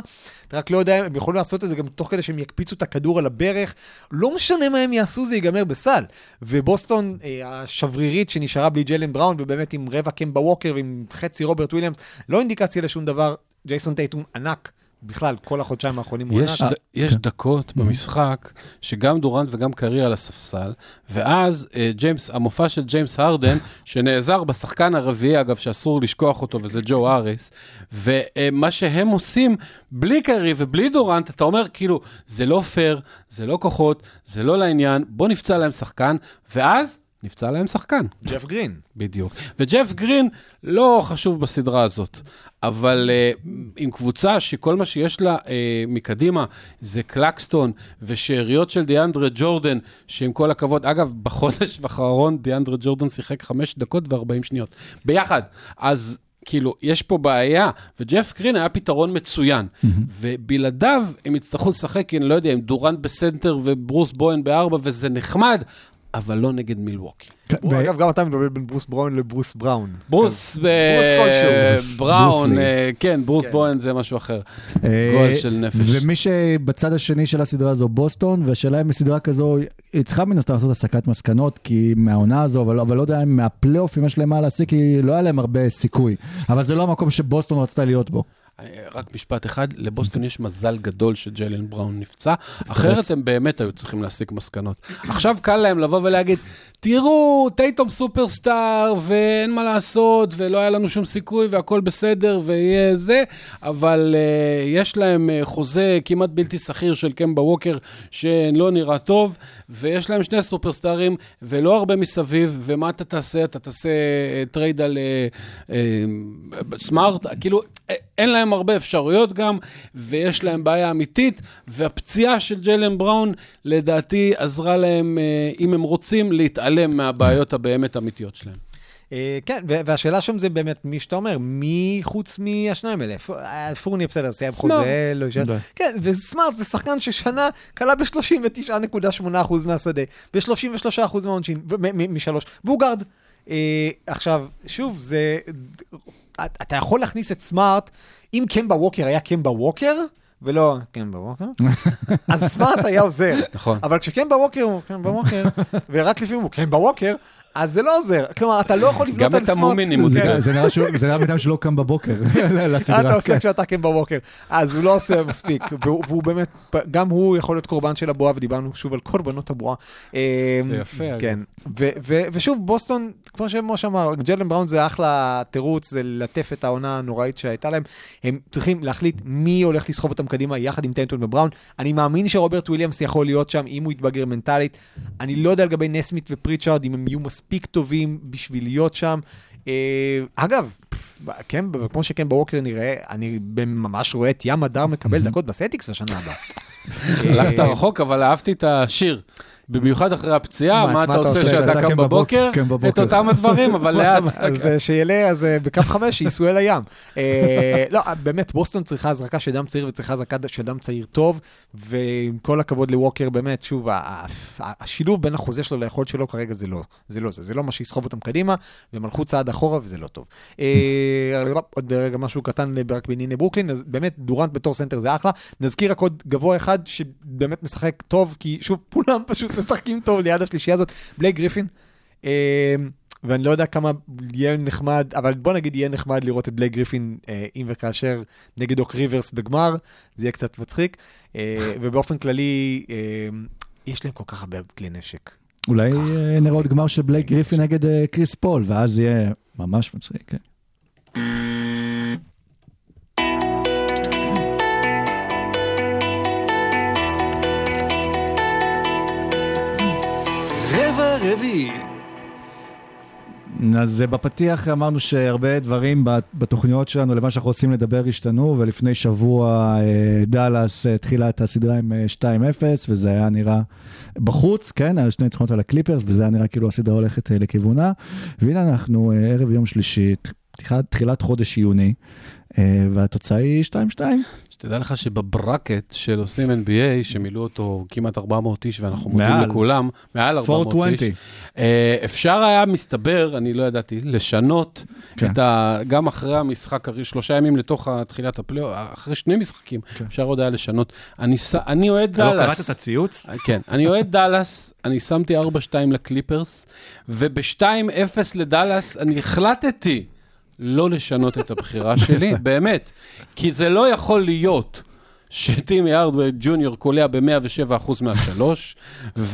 C: אתה רק לא יודע, הם יכולים לעשות את זה גם תוך כדי שהם יקפיצו את הכדור על הברך. לא משנה מה הם יעשו, זה ייגמר בסל. ובוסטון, אה, השברירית שנשארה בלי ג'לן בראון, ובאמת עם רבע קמבה ווקר ועם חצי רוברט וויליאמס, לא אינדיקציה לשום דבר. ג'ייסון טייטום ענק. בכלל, כל החודשיים האחרונים הוא ענק.
D: ד, יש דקות במשחק שגם דורנט וגם קרי על הספסל, ואז אה, ג'יימס, המופע של ג'יימס הרדן, שנעזר בשחקן הרביעי, אגב, שאסור לשכוח אותו, וזה ג'ו האריס, ומה שהם עושים, בלי קרי ובלי דורנט, אתה אומר, כאילו, זה לא פייר, זה לא כוחות, זה לא לעניין, בוא נפצע להם שחקן, ואז נפצע להם שחקן.
C: ג'ף גרין.
D: בדיוק. וג'ף גרין לא חשוב בסדרה הזאת, אבל uh, עם קבוצה שכל מה שיש לה uh, מקדימה זה קלקסטון ושאריות של דיאנדרה ג'ורדן, שעם כל הכבוד, אגב, בחודש האחרון דיאנדרה ג'ורדן שיחק 5 דקות ו-40 שניות. ביחד. אז... כאילו, יש פה בעיה, וג'ף גרין היה פתרון מצוין, mm-hmm. ובלעדיו הם יצטרכו לשחק, אני לא יודע, עם דורנט בסנטר וברוס בואן בארבע, וזה נחמד, אבל לא נגד מילווקי.
A: ו-
C: אגב, גם אתה מדבר בין ברוס בראון לברוס בראון.
D: ברוס. אה, בראון. אה, כן, ברוס
C: כן.
D: בואן זה משהו אחר.
A: אה,
D: גול של נפש.
A: ומי שבצד השני של הסדרה הזו בוסטון, והשאלה אם בסדרה כזו, היא צריכה מן הסתם לעשות הסקת מסקנות, כי מהעונה הזו, אבל, אבל לא יודע אם מהפלייאופים יש להם מה להסיק, כי לא היה להם הרבה סיכוי. אבל זה לא המקום שבוסטון רצתה להיות בו.
D: אה, רק משפט אחד, לבוסטון יש מזל גדול שג'יילן בראון נפצע, אחרת הם באמת היו צריכים להסיק מסקנות. עכשיו קל להם לבוא ולהגיד, תראו, טייטום סופרסטאר, ואין מה לעשות, ולא היה לנו שום סיכוי, והכל בסדר, ויהיה זה, אבל uh, יש להם uh, חוזה כמעט בלתי סחיר של קמבה ווקר, שלא נראה טוב, ויש להם שני סופרסטארים, ולא הרבה מסביב, ומה אתה תעשה? אתה תעשה uh, טרייד על uh, uh, סמארט, כאילו, אה, אין להם הרבה אפשרויות גם, ויש להם בעיה אמיתית, והפציעה של ג'יילן בראון, לדעתי, עזרה להם, אה, אם הם רוצים, להתעלם מהבעיות הבאמת אמיתיות שלהם.
C: אה, כן, והשאלה שם זה באמת, מי שאתה אומר, מי חוץ מהשניים האלה? אה, פורני בסדר, סיים חוזה, לא יישאר. כן, וסמארט זה שחקן ששנה כלה ב-39.8% מהשדה, ב-33% מהעונשין, משלוש, והוא גארד. אה, עכשיו, שוב, זה... אתה יכול להכניס את סמארט, אם קמבה ווקר היה קמבה ווקר, ולא קמבה ווקר, אז סמארט היה עוזר.
D: נכון.
C: אבל כשקמבה ווקר הוא קמבה ווקר, ורק לפעמים הוא קמבה ווקר, אז זה לא עוזר. כלומר, אתה לא יכול לבנות
D: גם
C: על
D: את
C: סמארט.
D: המומינים הוא
A: זה-
D: דיבר.
A: זה נראה בינתיים שלא קם בבוקר לסדרה.
C: אתה עושה
A: כן.
C: כשאתה קמבה ווקר. אז הוא לא עושה מספיק, והוא באמת, גם הוא יכול להיות קורבן של הבועה, ודיברנו שוב על קורבנות הבועה. אה,
D: זה יפה.
C: כן. ושוב, בוסטון, כמו שמשה אמר, ג'לן בראון זה אחלה תירוץ, זה לעטוף את העונה הנוראית שהייתה להם. הם צריכים להחליט מי הולך לסחוב אותם קדימה יחד עם טייטום ובראון. אני מאמין שרוברט וויליאמס יכול להיות שם, אם הוא יתבגר מנטלית. אני לא יודע לגבי נסמית ופריצ'ארד, אם הם יהיו מספיק טובים בשביל להיות שם. אה, אגב, כן, כמו שקמבה ווקר נראה, אני ממש רואה את ים מדר מקבל דקות בסלטיקס לשנה הבאה.
D: הלכת
C: אה,
D: רחוק, אבל אהבתי את השיר. במיוחד אחרי הפציעה,
C: מה,
D: מה
C: את
D: אתה עושה כשאתה קם בבוקר? את אותם הדברים, אבל לאט.
C: אז אה, שיעלה, אז אה, בקו חמש, שייסעו אל הים. אה, לא, באמת, בוסטון צריכה הזרקה של דם צעיר וצריכה הזרקה של דם צעיר טוב, ועם כל הכבוד לווקר, באמת, שוב, השילוב בין החוזה שלו ליכולת שלו כרגע זה לא, זה לא זה, זה לא מה שיסחוב אותם קדימה, והם הלכו צעד אחורה וזה לא טוב. עוד רגע משהו קטן רק בענייני ברוקלין, אז באמת, דורנט בתור סנטר זה אחלה. נזכיר רק עוד גבוה אחד שבאמת משחק טוב, כי שוב, כולם פשוט משחקים טוב ליד השלישייה הזאת, בלייק גריפין. אה, ואני לא יודע כמה יהיה נחמד, אבל בוא נגיד יהיה נחמד לראות את בלייק גריפין אה, אם וכאשר נגד דוק ריברס בגמר, זה יהיה קצת מצחיק. אה, ובאופן כללי, יש להם כל כך הרבה כלי נשק.
A: אולי אה, נראה עוד גמר של בלייק גריפין נגד קריס פול, ואז יהיה ממש מצחיק.
B: רביעי.
A: אז אה, בפתיח אמרנו שהרבה דברים בת- בתוכניות שלנו למה שאנחנו רוצים לדבר השתנו, ולפני שבוע אה, דאלאס אה, התחילה את הסדרה עם אה, 2-0, וזה היה נראה בחוץ, כן, על שני ניצחונות על הקליפרס, וזה היה נראה כאילו הסדרה הולכת אה, לכיוונה. והנה אנחנו אה, ערב יום שלישי, תחילת, חודש יוני, אה, והתוצאה היא 2-2.
D: שתדע לך שבברקט של עושים NBA, שמילאו אותו כמעט 400 איש, ואנחנו מודים. לכולם, מעל 400 איש,
A: 420.
D: אה, אפשר היה, מסתבר, אני לא ידעתי, לשנות
A: כן.
D: את ה... גם אחרי המשחק, שלושה ימים לתוך תחילת הפלייאוף, אחרי שני משחקים, אפשר עוד היה לשנות. אני ס- אני אוהד
A: אתה לא
D: דאלאס.
A: קראת את הציוץ?
D: כן, אני אוהד דאלאס, אני שמתי 4-2 לקליפרס, וב-2-0 לדאלאס אני החלטתי לא לשנות את הבחירה שלי, באמת. כי זה לא יכול להיות שטימי ארדווי ג'וניור קולע ב-107% מהשלוש,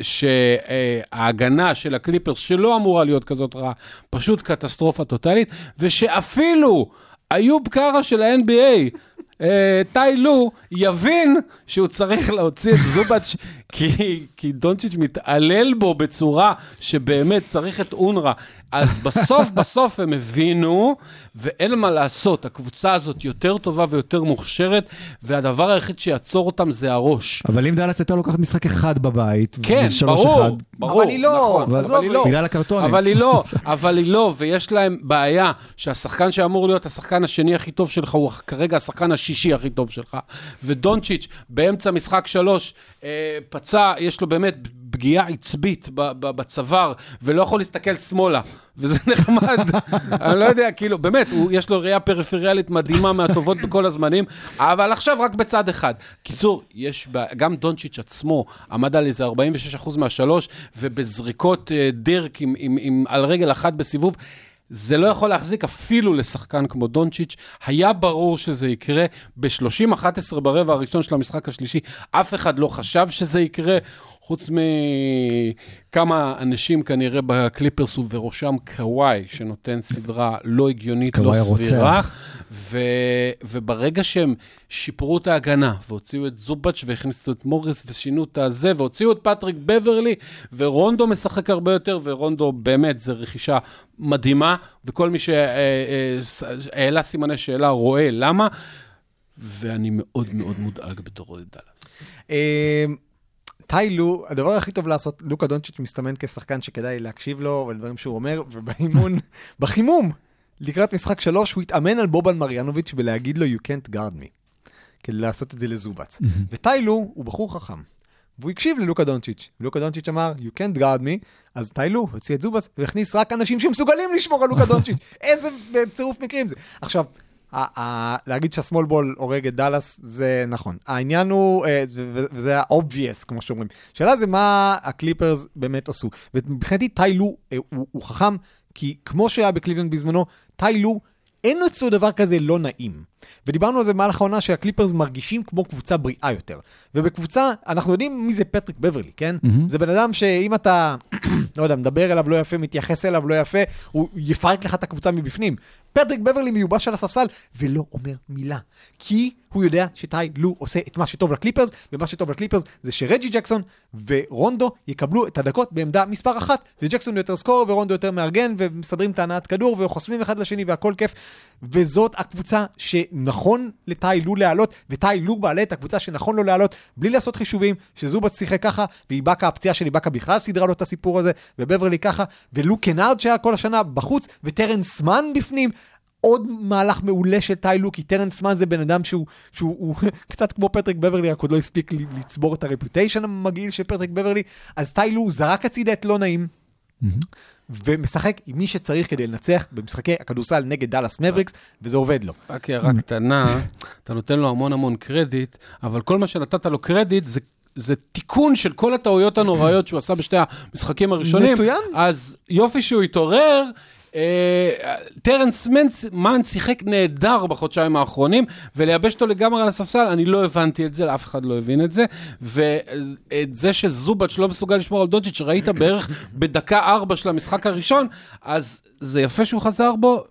D: ושההגנה של הקליפרס, שלא אמורה להיות כזאת רעה, פשוט קטסטרופה טוטאלית, ושאפילו איוב קארה של ה-NBA, אה, טאי לו, יבין שהוא צריך להוציא את זובץ', כי, כי דונצ'יץ' מתעלל בו בצורה שבאמת צריך את אונר"א. אז בסוף בסוף הם הבינו, ואין מה לעשות, הקבוצה הזאת יותר טובה ויותר מוכשרת, והדבר היחיד שיעצור אותם זה הראש.
A: אבל אם דאלאס הייתה לוקחת משחק אחד בבית,
D: כן, ברור,
A: אחד,
D: ברור,
C: אבל היא לא,
D: נכון,
C: עזוב,
D: אבל היא לא.
A: בגלל הקרטונים.
D: אבל היא לא, אבל היא לא, ויש להם בעיה שהשחקן שאמור להיות השחקן השני הכי טוב שלך, הוא כרגע השחקן השישי הכי טוב שלך. ודונצ'יץ' באמצע משחק שלוש, אה, פצע, יש לו באמת פגיעה עצבית בצוואר, ולא יכול להסתכל שמאלה. וזה נחמד, אני לא יודע, כאילו, באמת, הוא, יש לו ראייה פריפריאלית מדהימה מהטובות בכל הזמנים, אבל עכשיו רק בצד אחד. קיצור, יש, גם דונצ'יץ' עצמו עמד על איזה 46% מהשלוש, ובזריקות אה, דירק עם, עם, עם, על רגל אחת בסיבוב. זה לא יכול להחזיק אפילו לשחקן כמו דונצ'יץ'. היה ברור שזה יקרה ב-30-11 ברבע הראשון של המשחק השלישי. אף אחד לא חשב שזה יקרה, חוץ מכמה אנשים כנראה בקליפרס ובראשם קוואי, שנותן סדרה לא הגיונית, לא
A: קוואי
D: סבירה. ו... וברגע שהם שיפרו את ההגנה, והוציאו את זובץ' והכניסו את מוריס ושינו את הזה, והוציאו את פטריק בברלי, ורונדו משחק הרבה יותר, ורונדו באמת, זו רכישה מדהימה, וכל מי שהעלה סימני שאלה רואה למה, ואני מאוד מאוד מודאג בתור אוהד דאלאס.
C: אה, טאי לו, הדבר הכי טוב לעשות, לוקה דונצ'יץ' מסתמן כשחקן שכדאי להקשיב לו ולדברים שהוא אומר, ובאימון, בחימום, לקראת משחק שלוש, הוא התאמן על בובן מריאנוביץ' ולהגיד לו, you can't guard me, כדי לעשות את זה לזובץ. וטאי לו הוא בחור חכם. והוא הקשיב ללוקה דונצ'יץ'. לוקה דונצ'יץ' אמר, you can't guard me, אז טיילו הוציא את זובס והכניס רק אנשים שמסוגלים לשמור על לוקה דונצ'יץ'. איזה צירוף מקרים זה. עכשיו, להגיד שה small ball הורג את דאלאס, זה נכון. העניין הוא, אה, וזה ה-obvious, כמו שאומרים. השאלה זה מה הקליפרס באמת עשו. ומבחינתי טיי לו אה, הוא חכם, כי כמו שהיה בקליבלנד בזמנו, טיי לו, אין אצלו דבר כזה לא נעים. ודיברנו על זה במהלך העונה שהקליפרס מרגישים כמו קבוצה בריאה יותר. ובקבוצה, אנחנו יודעים מי זה פטריק בברלי, כן? Mm-hmm. זה בן אדם שאם אתה, לא יודע, מדבר אליו לא יפה, מתייחס אליו לא יפה, הוא יפרק לך את הקבוצה מבפנים. פטריק בברלי מיובש על הספסל ולא אומר מילה. כי הוא יודע שטי לו עושה את מה שטוב לקליפרס, ומה שטוב לקליפרס זה שרג'י ג'קסון ורונדו יקבלו את הדקות בעמדה מספר אחת. וג'קסון יותר סקור ורונדו יותר מארגן, ומסדרים את ההנעת כדור, וחוסמים אחד לשני והכל כיף. וזאת הקבוצה שנכון לטי לו לעלות, וטי לו מעלה את הקבוצה שנכון לו לעלות, בלי לעשות חישובים, שזובץ שיחק ככה, ואיבאקה, הפציעה של איבאקה בכלל סידרה לו את הסיפור הזה, ובברלי ככה, ולוק קנארד שהיה כל השנה בחוץ, וטרנס מן בפנים. עוד מהלך מעולה של טיי לו, כי טרנס מן זה בן אדם שהוא, שהוא הוא, קצת כמו פטריק בברלי, רק עוד לא הספיק ל- לצבור את ה reputation המגעיל של פטריק בברלי, אז טיי לו זרק הצידה את לא נעים, ומשחק עם מי שצריך כדי לנצח במשחקי הכדורסל נגד דאלאס מאבריקס, וזה עובד לו.
D: רק הערה קטנה, אתה נותן לו המון המון קרדיט, אבל כל מה שנתת לו קרדיט זה... זה תיקון של כל הטעויות הנוראיות שהוא עשה בשתי המשחקים הראשונים.
C: מצוין.
D: אז יופי שהוא התעורר. אה, טרנס מן שיחק נהדר בחודשיים האחרונים, ולייבש אותו לגמרי על הספסל, אני לא הבנתי את זה, אף אחד לא הבין את זה. ואת זה שזובץ' לא מסוגל לשמור על דונצ'יץ', ראית בערך בדקה ארבע של המשחק הראשון, אז זה יפה שהוא חזר בו,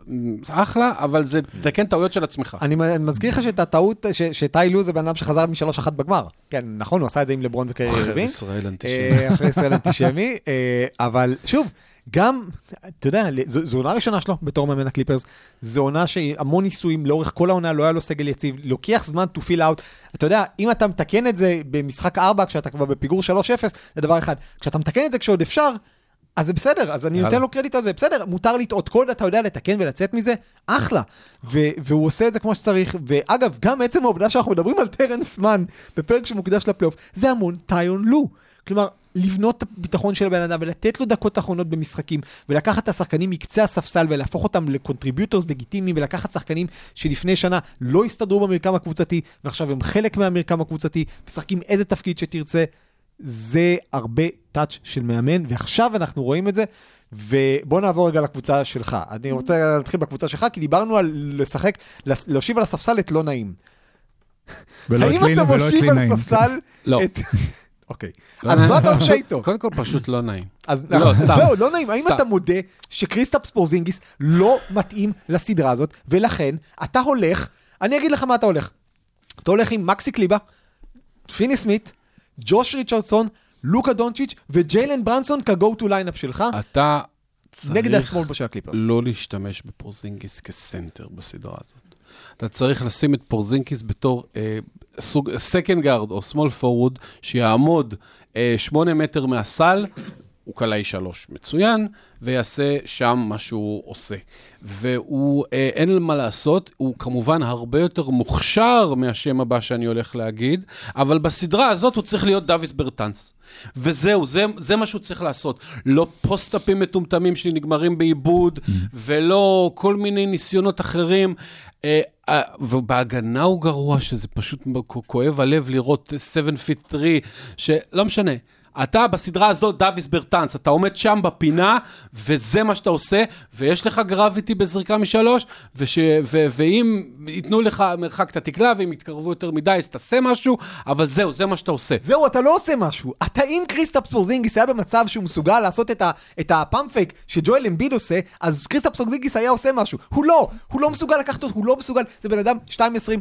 D: אחלה, אבל זה תקן טעויות של עצמך.
C: אני מזכיר לך שאת הטעות, ש- שטי לו זה בן אדם שחזר משלוש אחת בגמר. כן, נכון, הוא עשה את זה עם לברון וקרי ריבין.
D: ישראל אנטישמי.
C: אה, אחרי ישראל אנטישמי, אה, אבל שוב, גם, אתה יודע, זו זו עונה ראשונה שלו בתור מאמן הקליפרס, זו עונה שהמון ניסויים, לאורך כל העונה לא היה לו סגל יציב, לוקח זמן to fill out. אתה יודע, אם אתה מתקן את זה במשחק 4, כשאתה כבר בפיגור 3-0, זה דבר אחד. כשאתה מתקן את זה כשעוד אפשר, אז זה בסדר, אז אני. נותן לו קרדיט על זה, בסדר, מותר לטעות, כל עוד אתה יודע לתקן ולצאת מזה, אחלה. ו- והוא עושה את זה כמו שצריך, ואגב, גם עצם העובדה שאנחנו מדברים על טרנס מן בפרק שמוקדש לפלייאוף, זה המון טיירון לו. כלומר, לבנות את הביטחון של הבן אדם ולתת לו דקות אחרונות במשחקים, ולקחת את השחקנים מקצה הספסל ולהפוך אותם ל contributors לגיטימיים, ולקחת שחקנים שלפני שנה לא הסתדרו במרקם הקבוצתי, ועכשיו הם חלק מהמרקם הקבוצתי, משחקים איזה תפקיד שתרצה. זה הרבה touch של מאמן, ועכשיו אנחנו רואים את זה, ובוא נעבור רגע לקבוצה שלך. אני רוצה להתחיל בקבוצה שלך, כי דיברנו על לשחק, להושיב על הספסל את לא נעים. האם אתה מושיב על. ספסל
D: לא.
C: את... אוקיי.
D: לא
C: אז. מה אתה עושה איתו?
D: קודם כל, פשוט לא נעים.
C: אז
D: לא, סתם.
C: זהו, לא נעים. האם. אתה מודה שקריסטפס פורזינגיס לא מתאים לסדרה הזאת, ולכן אתה הולך, אני אגיד לך מה אתה הולך. אתה הולך עם מקסי קליבה, פיני סמית, ג'וש ריצ'רדסון, לוקה דונצ'יץ' וג'יילן ברונסון כ-go to lineup שלך,
D: אתה
C: נגד
D: צד
C: שמאל של הקליפרס.
D: לא להשתמש בפורזינגיס כסנטר בסדרה הזאת. אתה צריך לשים את פורזינגיס בתור אה, סוג second guard או small forward, שיעמוד אה, שמונה מטר מהסל, הוא קלעי שלוש מצוין, ויעשה שם מה שהוא עושה. והוא, אה, אין מה לעשות, הוא כמובן הרבה יותר מוכשר מהשם הבא שאני הולך להגיד, אבל בסדרה הזאת הוא צריך להיות דוויס ברטנס. וזהו, זה, זה מה שהוא צריך לעשות. לא post-up ים מטומטמים שנגמרים באיבוד, ולא כל מיני ניסיונות אחרים. אה, אה, ובהגנה הוא גרוע, שזה פשוט כואב הלב לראות 7 feet 3, שלא משנה. אתה בסדרה הזאת, דוויס ברטנס, אתה עומד שם בפינה, וזה מה שאתה עושה, ויש לך gravity בזריקה משלוש, וש, ו, ואם ייתנו לך מרחק אתה תקלע, ואם יתקרבו יותר מדי, אז תעשה משהו, אבל זהו, זה מה שאתה עושה.
C: זהו, אתה לא עושה משהו. אתה, אם קריסטפס פורזינגיס היה במצב שהוא מסוגל לעשות את, ה, את הפאמפ פייק שג'ואל אמביד עושה, אז קריסטפס פורזינגיס היה עושה משהו. הוא לא, הוא לא מסוגל לקחת אותו, הוא לא מסוגל. זה בן אדם 2.20,